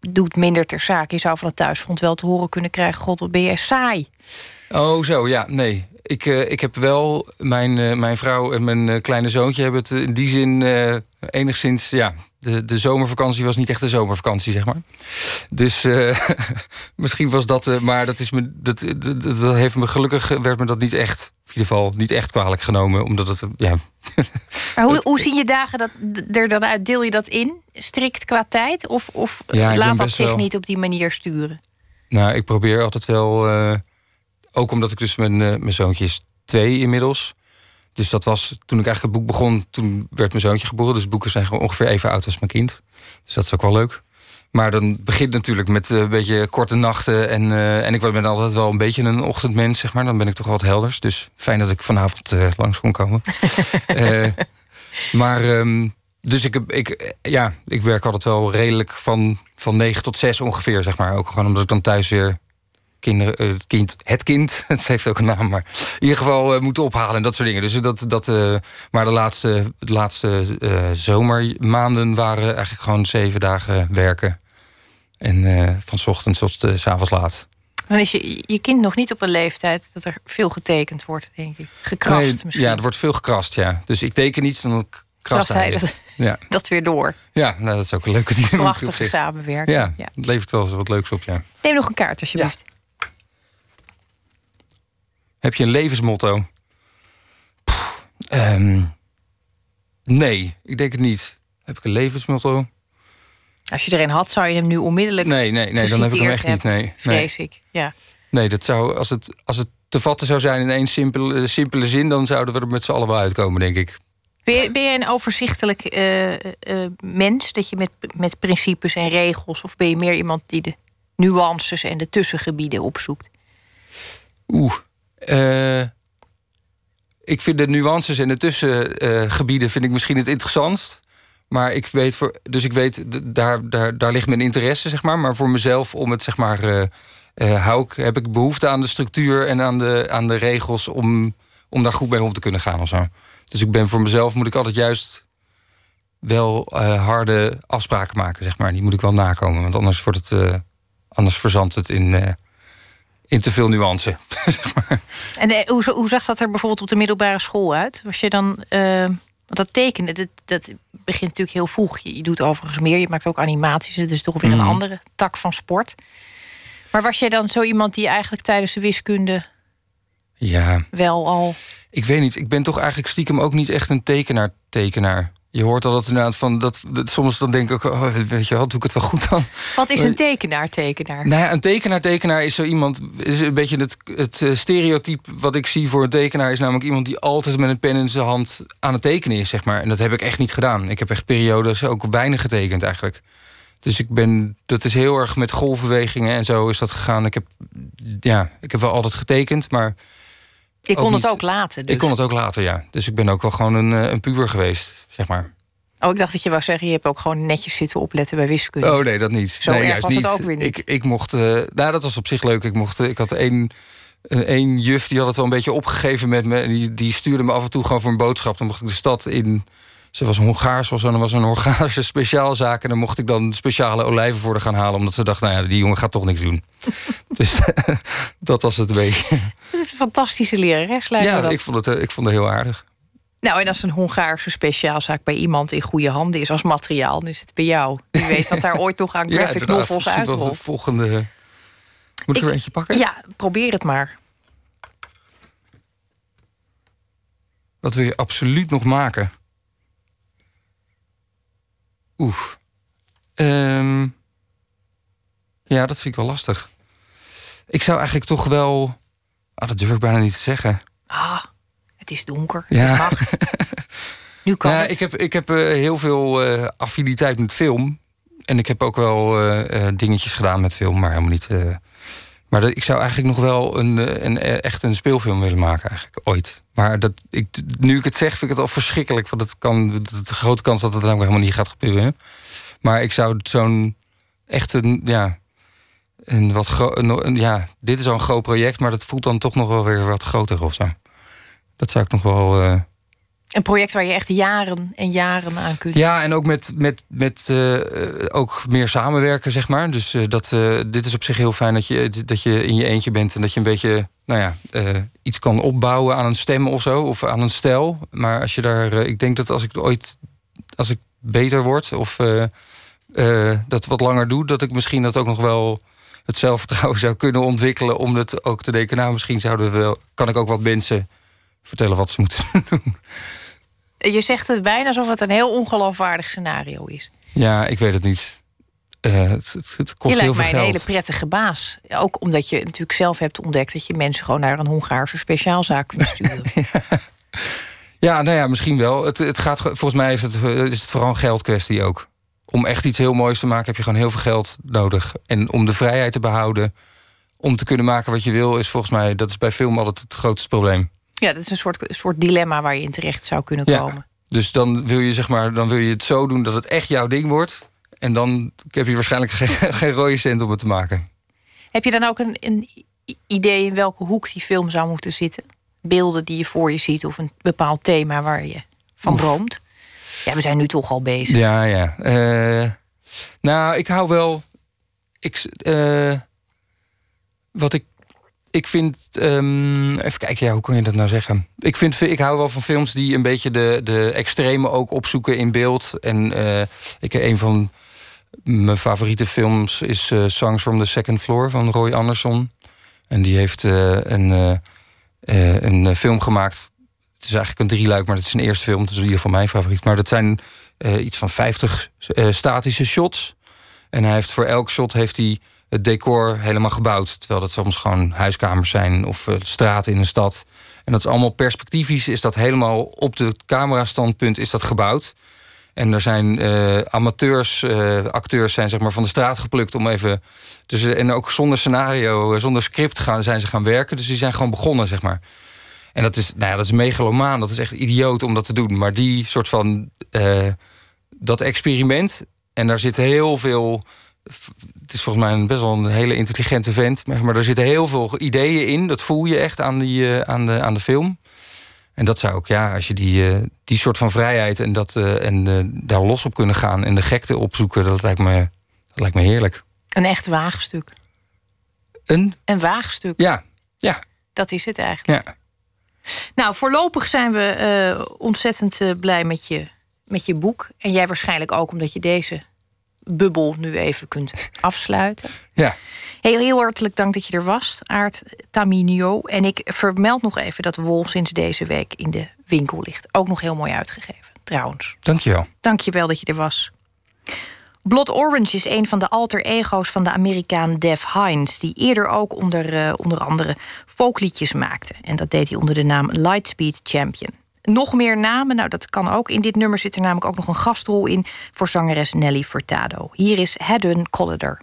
doet minder ter zake. Je zou van het thuisfront wel te horen kunnen krijgen: God, wat ben jij saai. Oh, zo ja, nee. Ik, uh, ik heb wel, mijn, uh, mijn vrouw en mijn uh, kleine zoontje hebben het in die zin enigszins, ja, de, de zomervakantie was niet echt de zomervakantie, zeg maar. Dus uh, [laughs] misschien was dat, uh, maar dat, is me, dat, dat, dat, heeft me gelukkig, werd me dat niet echt, in ieder geval niet echt kwalijk genomen, omdat het, ja. [laughs] Maar hoe, hoe zien je dagen dat, er dan uit? Deel je dat in, strikt qua tijd? Of, of ja, laat dat zich wel... niet op die manier sturen? Nou, ik probeer altijd wel, uh, ook omdat ik dus mijn, mijn zoontje is twee inmiddels. Dus dat was toen ik eigenlijk het boek begon, toen werd mijn zoontje geboren. Dus boeken zijn ongeveer even oud als mijn kind. Dus dat is ook wel leuk. Maar dan begint natuurlijk met een beetje korte nachten. En, uh, en ik ben altijd wel een beetje een ochtendmens, zeg maar. Dan ben ik toch wat helders. Dus fijn dat ik vanavond uh, langs kon komen. uh, [laughs] maar, um, dus ik, ik, ja, ik werk altijd wel redelijk van, van 9 tot 6 ongeveer, zeg maar. Ook gewoon omdat ik dan thuis weer kinderen, het kind, het kind, [laughs] het heeft ook een naam, maar in ieder geval uh, moeten ophalen en dat soort dingen. Dus dat, dat, uh, maar de laatste, de laatste uh, zomermaanden waren eigenlijk gewoon zeven dagen werken. En van ochtends tot s avonds laat. Dan is je, je kind nog niet op een leeftijd dat er veel getekend wordt, denk ik. Gekrast nee, misschien. Ja, er wordt veel gekrast, ja. Dus ik teken iets, dan Grastijden. Grastijden. [laughs] Ja. [laughs] Dat weer door. Ja, nou, dat is ook een leuke dynamiek zich. samenwerking. Ja, Ja. het levert wel eens wat leuks op, ja. Neem nog een kaart, alsjeblieft. Heb je een levensmotto? Pff, ehm, nee, ik denk het niet. Heb ik een levensmotto? Als je er een had, zou je hem nu onmiddellijk. Nee, nee, nee dan heb ik hem echt niet. Nee, nee. Vrees ik. Ja. Nee, dat zou, als, het, als het te vatten zou zijn in één simpele, simpele zin... dan zouden we er met z'n allen wel uitkomen, denk ik. Ben je, ben je een overzichtelijk eh, eh, mens? Dat je met, met principes en regels. Of ben je meer iemand die de nuances en de tussengebieden opzoekt? Oeh. Eh, ik vind de nuances en de tussengebieden vind ik misschien het interessantst. Maar ik weet voor. Dus ik weet, daar, daar, daar ligt mijn interesse, zeg maar. Maar voor mezelf, om het zeg maar. eh, eh, hou ik, heb ik behoefte aan de structuur en aan de, aan de regels om, om daar goed mee om te kunnen gaan of zo. Dus ik ben voor mezelf moet ik altijd juist wel harde afspraken maken, zeg maar. Die moet ik wel nakomen, want anders wordt het. anders verzandt het in, in te veel nuance. [laughs] En eh, hoe, hoe zag dat er bijvoorbeeld op de middelbare school uit? Was je dan. eh, want dat tekenen, dat, dat begint natuurlijk heel vroeg. Je, je doet overigens meer, je maakt ook animaties. Het is toch weer een Mhm. andere tak van sport. Maar was jij dan zo iemand die eigenlijk tijdens de wiskunde Ja. wel al. Ik weet niet, ik ben toch eigenlijk stiekem ook niet echt een tekenaar-tekenaar. Je hoort al dat inderdaad van dat, dat soms dan denk ik ook, oh, weet je wat, doe ik het wel goed dan? Wat is een tekenaar-tekenaar? Nou ja, een tekenaar-tekenaar is zo iemand, is een beetje het, het eh, stereotype wat ik zie voor een tekenaar, is namelijk iemand die altijd met een pen in zijn hand aan het tekenen is, zeg maar. En dat heb ik echt niet gedaan. Ik heb echt periodes ook weinig getekend eigenlijk. Dus ik ben, dat is heel erg met golfbewegingen en zo is dat gegaan. Ik heb, ja, ik heb wel altijd getekend, maar Je kon ook het niet- ook laten. Dus. ik kon het ook later, ja. Dus ik ben ook wel gewoon een, eh, een puber geweest, zeg maar. Oh, ik dacht dat je wou zeggen, je hebt ook gewoon netjes zitten opletten bij wiskunde. Oh nee, dat niet. Zo nee, erg juist was het niet. ook weer niet. Ik, ik mocht. eh, nou, dat was op zich leuk. Ik mocht. eh, Ik had één. een- één juf die had het wel een beetje opgegeven met me. En die, die stuurde me af en toe gewoon voor een boodschap. Dan mocht ik de stad in. Ze was Hongaars, was, er was een Hongaarse [laughs] speciaalzaak. En dan mocht ik dan speciale olijven voor haar gaan halen. Omdat ze dacht, nou ja, die jongen gaat toch niks doen. [laughs] dus [laughs] dat was het een beetje. Dat is een fantastische lerares, lijkt Ja, dat. ik vond, het, eh, ik vond het heel aardig. Nou, en als een Hongaarse speciaalzaak bij iemand in goede handen is als materiaal, dan is het bij jou. Wie weet wat daar ooit nog aan graphic inderdaad. novels uitrolt. de volgende. Moet ik, er eentje pakken? Ja, probeer het maar. Wat wil je absoluut nog maken? Oeh. Ehm, ja, dat vind ik wel lastig. Ik zou eigenlijk toch wel. Ah, dat durf ik bijna niet te zeggen. Ah, het is donker. Ja. Het is nacht. [laughs] Nu kan het. ik heb, ik heb eh, heel veel eh, affiniteit met film. En ik heb ook wel eh, dingetjes gedaan met film, maar helemaal niet. Maar dat, ik zou eigenlijk nog wel een, eh, een, eh, echt een speelfilm willen maken, eigenlijk ooit. Maar dat, ik, nu ik het zeg, vind ik het al verschrikkelijk. Want het kan, de, grote kans dat het ook helemaal niet gaat gebeuren. Maar ik zou zo'n echt een, ja, een wat een- ja, dit is al een groot project, maar dat voelt dan toch nog wel weer wat groter of zo. Dat zou ik nog wel. eh, Een project waar je echt jaren en jaren aan kunt. ja, en ook met, met, met eh, ook meer samenwerken, zeg maar. Dus eh, dat, eh, dit is op zich heel fijn dat je, dat je in je eentje bent en dat je een beetje, nou ja, iets kan opbouwen aan een stem of zo, of aan een stijl. Maar als je daar, ik denk dat als ik ooit, als ik beter word of dat wat langer doe, dat ik misschien dat ook nog wel het zelfvertrouwen [laughs] zou kunnen ontwikkelen om het ook te denken, nou, misschien zouden we wel, kan ik ook wat mensen vertellen wat ze moeten [laughs] doen. Je zegt het bijna alsof het een heel ongeloofwaardig scenario is. Ja, ik weet het niet. Eh, het, het, kost je heel lijkt veel mij een hele prettige baas. Ook omdat je natuurlijk zelf hebt ontdekt dat je mensen gewoon naar een Hongaarse speciaalzaak kunt sturen. [laughs] Ja, nou ja, misschien wel. Het, het gaat, ge- volgens mij is het, eh, is het vooral een geldkwestie ook. Om echt iets heel moois te maken heb je gewoon heel veel geld nodig. En om de vrijheid te behouden, om te kunnen maken wat je wil, is volgens mij, dat is bij film altijd het grootste probleem. Ja, dat is een soort, soort dilemma waar je in terecht zou kunnen Ja. komen. Dus dan wil je zeg maar, dan wil je het zo doen dat het echt jouw ding wordt. En dan heb je waarschijnlijk geen, [laughs] geen rode cent om het te maken. Heb je dan ook een, een idee in welke hoek die film zou moeten zitten? Beelden die je voor je ziet of een bepaald thema waar je van droomt? Ja, we zijn nu toch al bezig. Ja, ja. Eh, nou, ik hou wel. Ik, eh, wat ik ik vind. ehm, even kijken, ja, hoe kun je dat nou zeggen? Ik, vind, ik hou wel van films die een beetje de, de extreme ook opzoeken in beeld. En eh, ik, een van mijn favoriete films is eh, Songs from the Second Floor van Roy Anderson. En die heeft eh, een, een film gemaakt. Het is eigenlijk een drieluik, maar het is zijn eerste film. Is in ieder geval mijn favoriet. Maar dat zijn iets van 50 eh, statische shots. En hij heeft voor elk shot heeft hij het decor helemaal gebouwd. Terwijl dat soms gewoon huiskamers zijn of eh, straten in een stad. En dat is allemaal perspectiefs. Is dat helemaal op de camerastandpunt is dat gebouwd. En er zijn eh, amateurs, eh, acteurs zijn zeg maar van de straat geplukt om even. Dus, en ook zonder scenario, zonder script gaan, zijn ze gaan werken. Dus die zijn gewoon begonnen, zeg maar. En dat is, nou ja, dat is megalomaan. Dat is echt idioot om dat te doen. Maar die soort van. dat experiment. En daar zit heel veel. Het is volgens mij een best wel een hele intelligente vent. Maar, er zitten heel veel ideeën in. Dat voel je echt aan, die, eh, aan, de, aan de film. En dat zou ook, ja, als je die, eh, die soort van vrijheid en, dat, eh, en daar los op kunnen gaan en de gekte opzoeken, dat lijkt me, dat lijkt me heerlijk. Een echt waagstuk. Een? Een waagstuk. Ja, ja. Dat is het eigenlijk. Ja. Nou, voorlopig zijn we ontzettend blij met je, met je boek. En jij waarschijnlijk ook omdat je deze bubbel nu even kunt afsluiten. [laughs] Ja. Heel, heel hartelijk dank dat je er was, Aart Taminio. En ik vermeld nog even dat Wol sinds deze week in de winkel ligt. Ook nog heel mooi uitgegeven, trouwens. Dankjewel. Je wel dat je er was. Blood Orange is een van de alter ego's van de Amerikaan Dev Hines... die eerder ook onder, eh, onder andere folkliedjes maakte. En dat deed hij onder de naam Lightspeed Champion. Nog meer namen, nou dat kan ook. In dit nummer zit er namelijk ook nog een gastrol in... voor zangeres Nelly Furtado. Hier is Haddon Collider.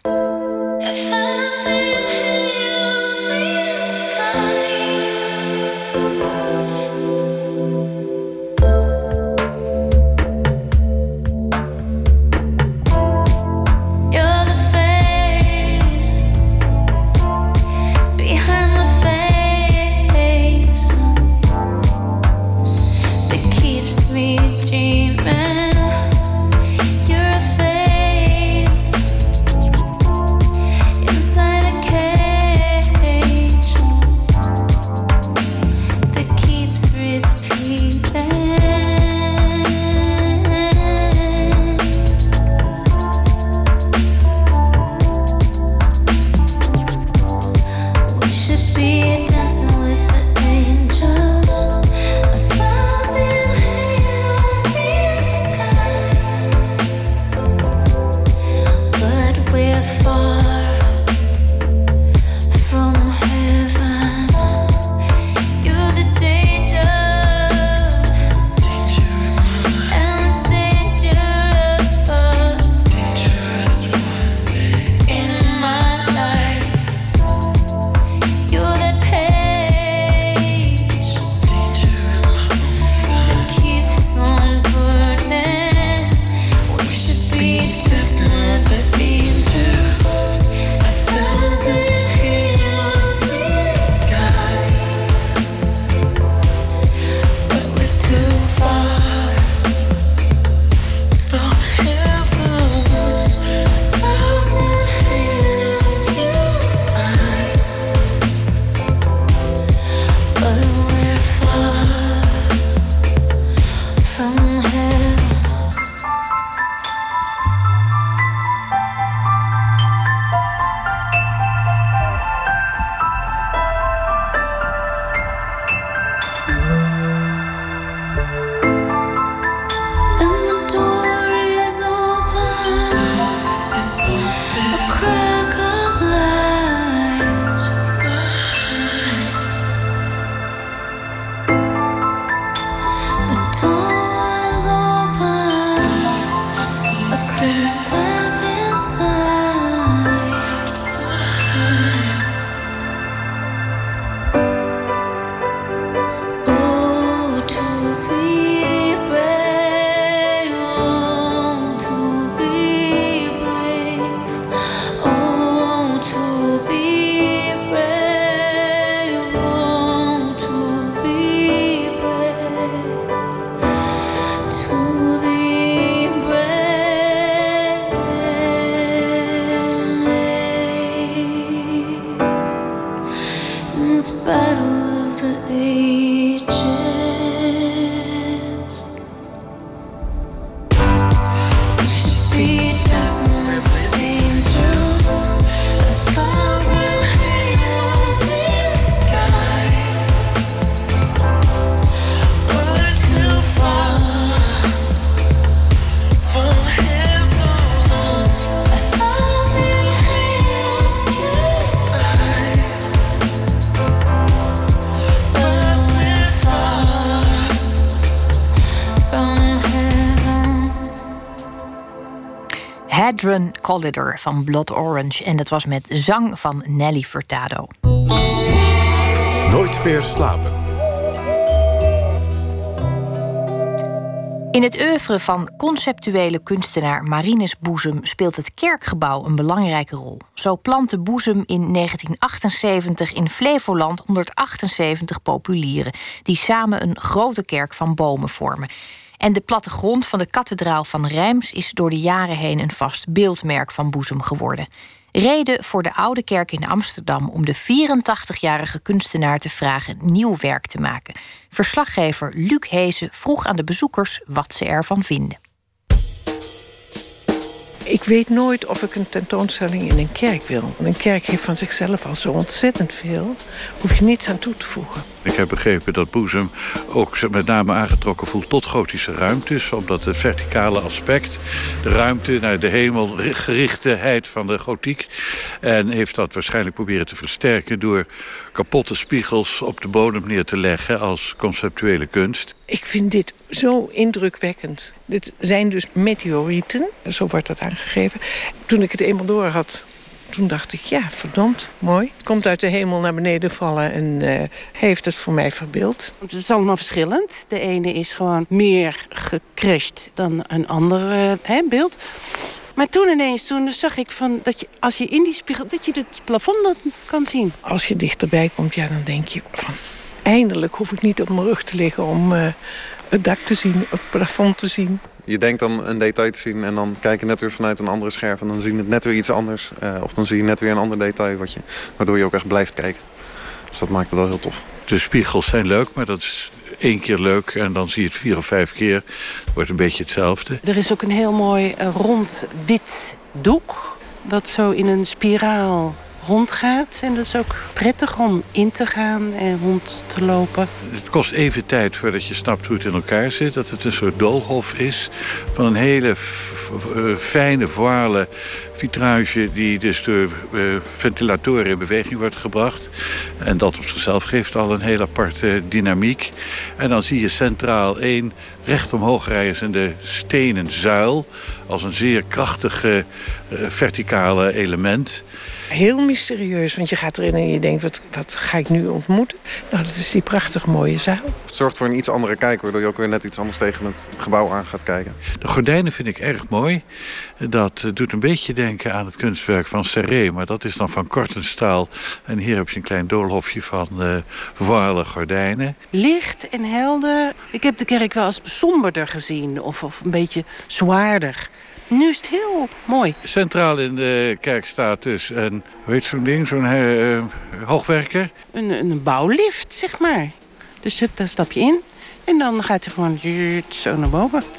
Collider van Blood Orange. En dat was met zang van Nelly Furtado. Nooit meer slapen. In het oeuvre van conceptuele kunstenaar Marinus Boezem speelt het kerkgebouw een belangrijke rol. Zo plantte Boezem in 1978 in Flevoland 178 populieren, die samen een grote kerk van bomen vormen. En de plattegrond van de kathedraal van Rijms is door de jaren heen een vast beeldmerk van Boezem geworden. Reden voor de Oude Kerk in Amsterdam om de 84-jarige kunstenaar te vragen nieuw werk te maken. Verslaggever Luc Hezen vroeg aan de bezoekers wat ze ervan vinden. Ik weet nooit of ik een tentoonstelling in een kerk wil. Een kerk heeft van zichzelf al zo ontzettend veel. Hoef je niets aan toe te voegen. Ik heb begrepen dat Boezem ook met name aangetrokken voelt tot gotische ruimtes. Omdat het verticale aspect, de ruimte naar de hemelgerichtheid van de gotiek. En heeft dat waarschijnlijk proberen te versterken door kapotte spiegels op de bodem neer te leggen als conceptuele kunst. Ik vind dit zo indrukwekkend. Dit zijn dus meteorieten, zo wordt dat aangegeven. Toen ik het eenmaal door had, toen dacht ik, ja, verdomd, mooi. Het komt uit de hemel naar beneden vallen en eh, heeft het voor mij verbeeld. Het is allemaal verschillend. De ene is gewoon meer gecrashed dan een ander eh, hè, beeld. Maar toen ineens, toen zag ik van dat je als je in die spiegel, dat je het plafond dat kan zien. Als je dichterbij komt, ja, dan denk je van... eindelijk hoef ik niet op mijn rug te liggen om eh, het dak te zien, het plafond te zien. Je denkt dan een detail te zien en dan kijk je net weer vanuit een andere scherf... en dan zie je het net weer iets anders. Eh, of dan zie je net weer een ander detail, wat je, waardoor je ook echt blijft kijken. Dus dat maakt het wel heel tof. De spiegels zijn leuk, maar dat is één keer leuk... en dan zie je het vier of vijf keer. Het wordt een beetje hetzelfde. Er is ook een heel mooi eh, rond wit doek. Wat zo in een spiraal rondgaat. En dat is ook prettig om in te gaan en rond te lopen. Het kost even tijd voordat je snapt hoe het in elkaar zit. Dat het een soort doolhof is van een hele eh, fijne voile vitrage... die dus door eh, ventilatoren in beweging wordt gebracht. En dat op zichzelf geeft al een heel aparte dynamiek. En dan zie je centraal één recht omhoog rijzende stenen zuil... als een zeer krachtige eh, verticale element... Heel mysterieus, want je gaat erin en je denkt, wat, wat ga ik nu ontmoeten? Nou, dat is die prachtig mooie zaal. Het zorgt voor een iets andere kijk, waardoor je ook weer net iets anders tegen het gebouw aan gaat kijken. De gordijnen vind ik erg mooi. Dat eh, doet een beetje denken aan het kunstwerk van Serré, maar dat is dan van kortenstaal. En hier heb je een klein doolhofje van uh, voile gordijnen. Licht en helder. Ik heb de kerk wel eens somberder gezien of, of een beetje zwaarder. Nu is het heel mooi. Centraal in de kerk staat dus een, heet zo'n ding, zo'n eh, hoogwerker. Een, een bouwlift, zeg maar. Dus daar stap je in. En dan gaat hij gewoon zo naar boven. [laughs]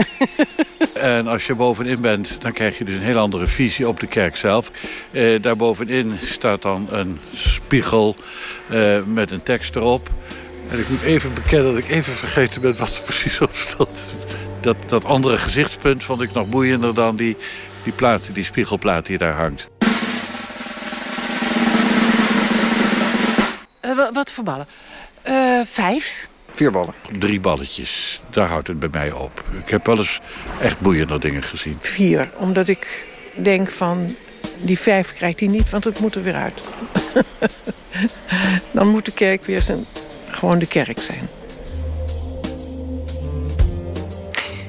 En als je bovenin bent, dan krijg je dus een heel andere visie op de kerk zelf. Eh, daarbovenin staat dan een spiegel eh, met een tekst erop. En ik moet even bekennen dat ik even vergeten ben wat er precies op stond. Dat, dat andere gezichtspunt vond ik nog boeiender dan die, die plaat, die spiegelplaat die daar hangt. Eh, wa- wat voor ballen? Eh, vijf. Vier ballen. Drie balletjes, daar houdt het bij mij op. Ik heb wel eens echt boeiender dingen gezien. Vier, omdat ik denk van, die vijf krijgt hij niet, want het moet er weer uit. [laughs] Dan moet de kerk weer zijn, gewoon de kerk zijn.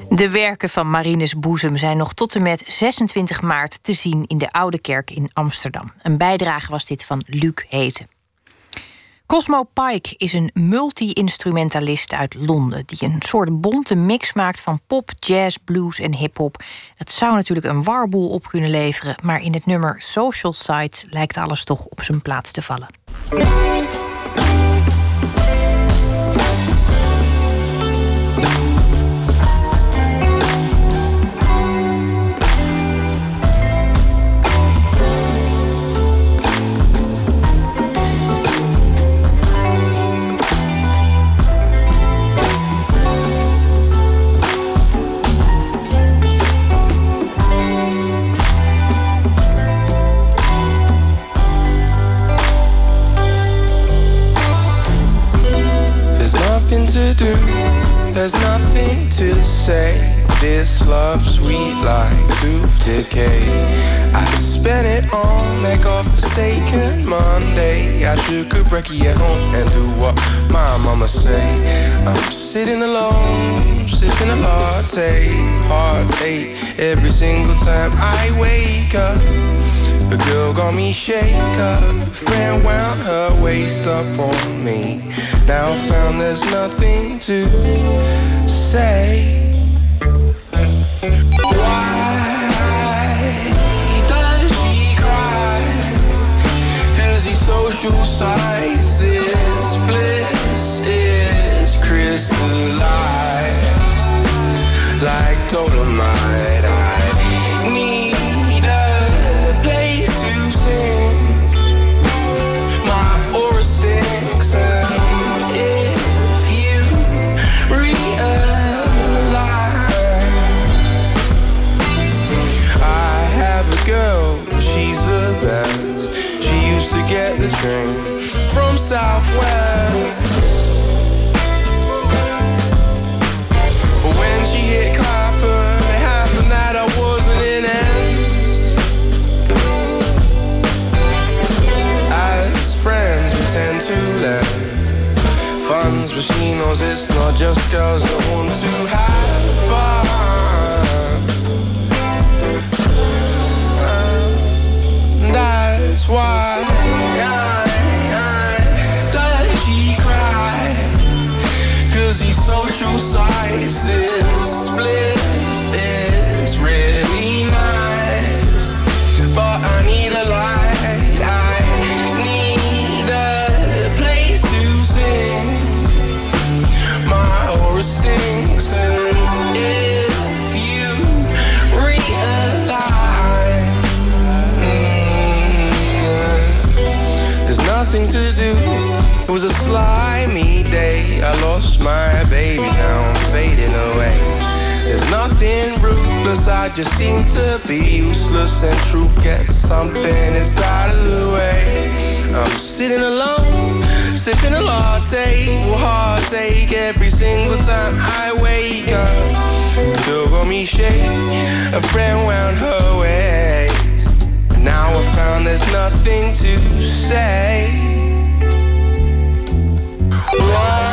De werken van Marinus Boezem zijn nog tot en met 26 maart te zien in de Oude Kerk in Amsterdam. Een bijdrage was dit van Luc Heten. Cosmo Pike is een multi-instrumentalist uit Londen... die een soort bonte mix maakt van pop, jazz, blues en hip-hop. Het zou natuurlijk een warboel op kunnen leveren... maar in het nummer Social Side lijkt alles toch op zijn plaats te vallen. There's nothing to say. This love sweet like tooth decay. I spent it on that godforsaken Monday. I took a brekkie at home and do what my mama say. I'm sitting alone, sipping a latte, heartache every single time I wake up. A girl got me shake up, a friend wound her waist up on me. Now I found there's nothing to say. These social sites is bliss is crystallized like dolomite. Southwest. But when she hit Clapham, it happened that I wasn't in ends. As friends, we tend to lend funds, but she knows it's not just girls that want to have fun. That's why It was a slimy. I lost my baby, now I'm fading away. There's nothing ruthless, I just seem to be useless. And truth gets something inside of the way. I'm sitting alone, sipping a latte. Will heartache every single time I wake up. Got me shake, a friend wound her waist. Now I found there's nothing to say. Why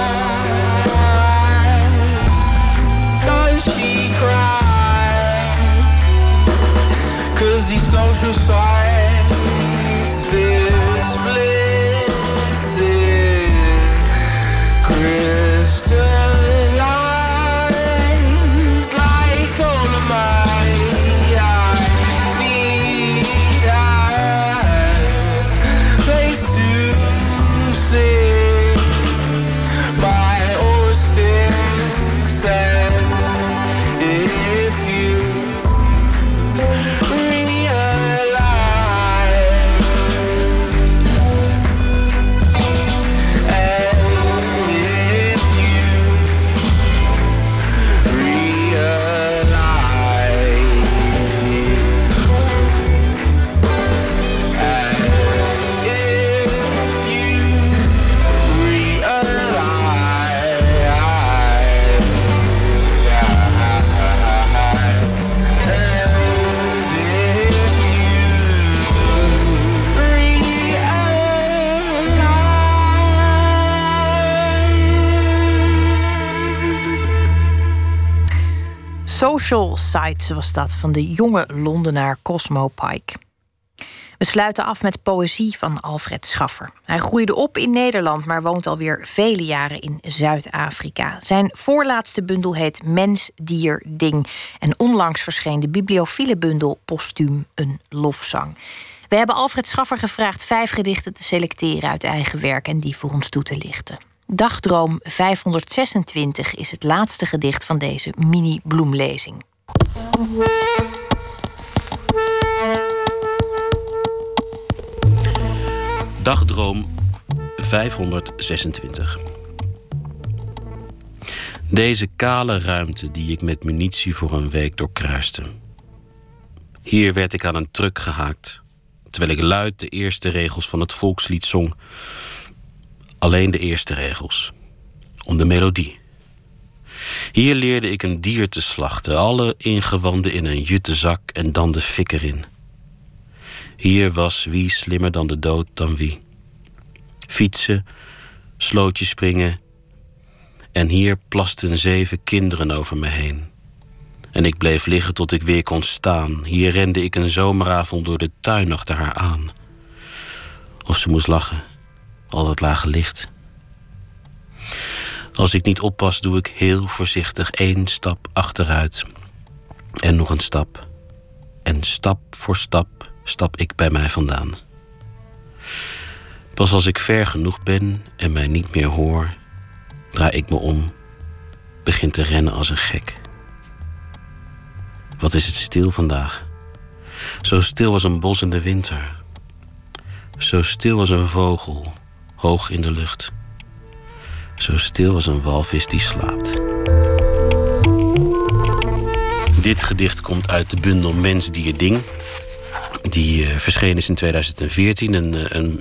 is the social side. This bliss is crystal. Sites was dat van de jonge Londenaar Cosmo Pike. We sluiten af met poëzie van Alfred Schaffer. Hij groeide op in Nederland, maar woont alweer vele jaren in Zuid-Afrika. Zijn voorlaatste bundel heet Mens, Dier, Ding. En onlangs verscheen de bibliophile bundel Postuum, een lofzang. We hebben Alfred Schaffer gevraagd vijf gedichten te selecteren uit eigen werk en die voor ons toe te lichten. Dagdroom 526 is het laatste gedicht van deze mini-bloemlezing. Dagdroom 526. Deze kale ruimte die ik met munitie voor een week doorkruiste. Hier werd ik aan een truck gehaakt, terwijl ik luid de eerste regels van het volkslied zong. Alleen de eerste regels, om de melodie Hier leerde ik een dier te slachten, alle ingewanden in een juttezak en dan de fik erin. Hier was wie slimmer dan de dood dan wie. Fietsen, slootjes springen. En hier plasten zeven kinderen over me heen. En ik bleef liggen tot ik weer kon staan. Hier rende ik een zomeravond door de tuin achter haar aan. Of ze moest lachen, al dat lage licht. Als ik niet oppas, doe ik heel voorzichtig één stap achteruit. En nog een stap. En stap voor stap stap ik bij mij vandaan. Pas als ik ver genoeg ben en mij niet meer hoor, draai ik me om, begin te rennen als een gek. Wat is het stil vandaag? Zo stil als een bos in de winter. Zo stil als een vogel, hoog in de lucht. Zo stil als een walvis die slaapt. Dit gedicht komt uit de bundel Mens, Dier, Ding. Die uh, verschenen is in 2014. Een, uh, een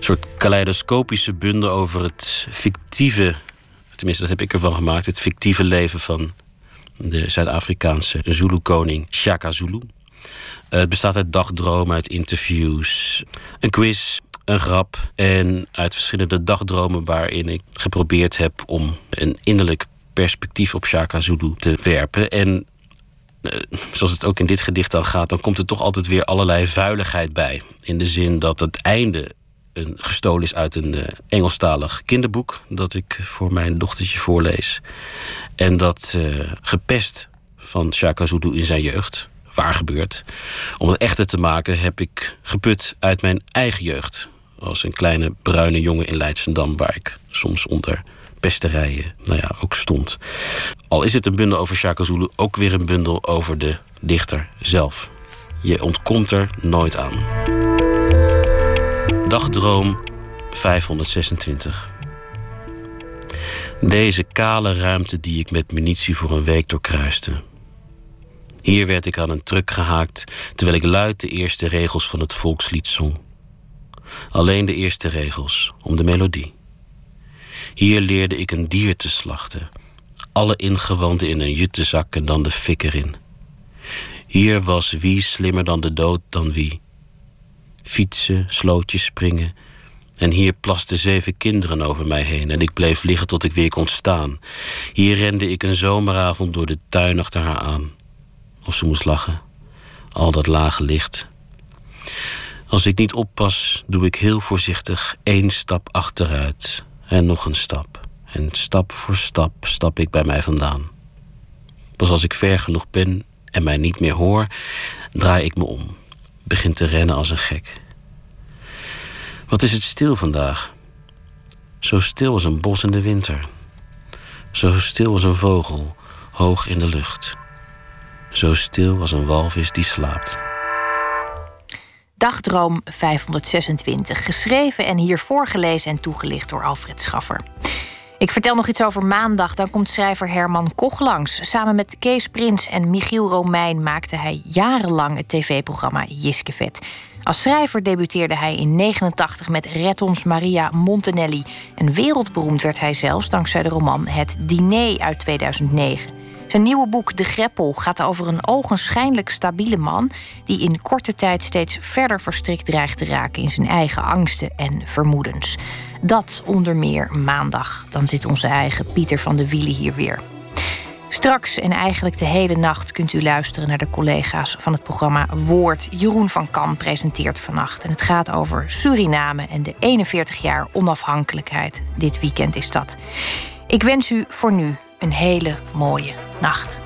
soort kaleidoscopische bundel over het fictieve... tenminste, dat heb ik ervan gemaakt... het fictieve leven van de Zuid-Afrikaanse Zulu-koning Shaka Zulu. Uh, het bestaat uit dagdromen, uit interviews, een quiz, een grap en uit verschillende dagdromen waarin ik geprobeerd heb om een innerlijk perspectief op Shaka Zulu te werpen. En eh, zoals het ook in dit gedicht dan gaat, dan komt er toch altijd weer allerlei vuiligheid bij. In de zin dat het einde een, gestolen is uit een uh, Engelstalig kinderboek dat ik voor mijn dochtertje voorlees. En dat uh, gepest van Shaka Zulu in zijn jeugd, waar gebeurt. Om het echter te maken heb ik geput uit mijn eigen jeugd. Als een kleine bruine jongen in Leidsendam, waar ik soms onder pesterijen nou ja, ook stond. Al is het een bundel over Shaka ook weer een bundel over de dichter zelf. Je ontkomt er nooit aan. Dagdroom 526. Deze kale ruimte die ik met munitie voor een week doorkruiste. Hier werd ik aan een truck gehaakt terwijl ik luid de eerste regels van het volkslied zong. Alleen de eerste regels, om de melodie. Hier leerde ik een dier te slachten. Alle ingewanden in een juttezak en dan de fik erin. Hier was wie slimmer dan de dood dan wie. Fietsen, slootjes springen. En hier plasten zeven kinderen over mij heen en ik bleef liggen tot ik weer kon staan. Hier rende ik een zomeravond door de tuin achter haar aan. Of ze moest lachen. Al dat lage licht. Als ik niet oppas, doe ik heel voorzichtig één stap achteruit en nog een stap. En stap voor stap stap ik bij mij vandaan. Pas als ik ver genoeg ben en mij niet meer hoor, draai ik me om. Begin te rennen als een gek. Wat is het stil vandaag? Zo stil als een bos in de winter. Zo stil als een vogel, hoog in de lucht. Zo stil als een walvis die slaapt. Dagdroom 526, geschreven en hier voorgelezen en toegelicht door Alfred Schaffer. Ik vertel nog iets over maandag. Dan komt schrijver Herman Koch langs. Samen met Kees Prins en Michiel Romein maakte hij jarenlang het tv-programma Jiskevet. Als schrijver debuteerde hij in 89 met Red ons Maria Montanelli. En wereldberoemd werd hij zelfs dankzij de roman Het Diner uit 2009. Zijn nieuwe boek De Greppel gaat over een ogenschijnlijk stabiele man die in korte tijd steeds verder verstrikt dreigt te raken in zijn eigen angsten en vermoedens. Dat onder meer maandag. Dan zit onze eigen Pieter van de Wielen hier weer. Straks en eigenlijk de hele nacht kunt u luisteren naar de collega's van het programma Woord. Jeroen van Kam presenteert vannacht. En het gaat over Suriname en de 41 jaar onafhankelijkheid. Dit weekend is dat. Ik wens u voor nu een hele mooie nacht.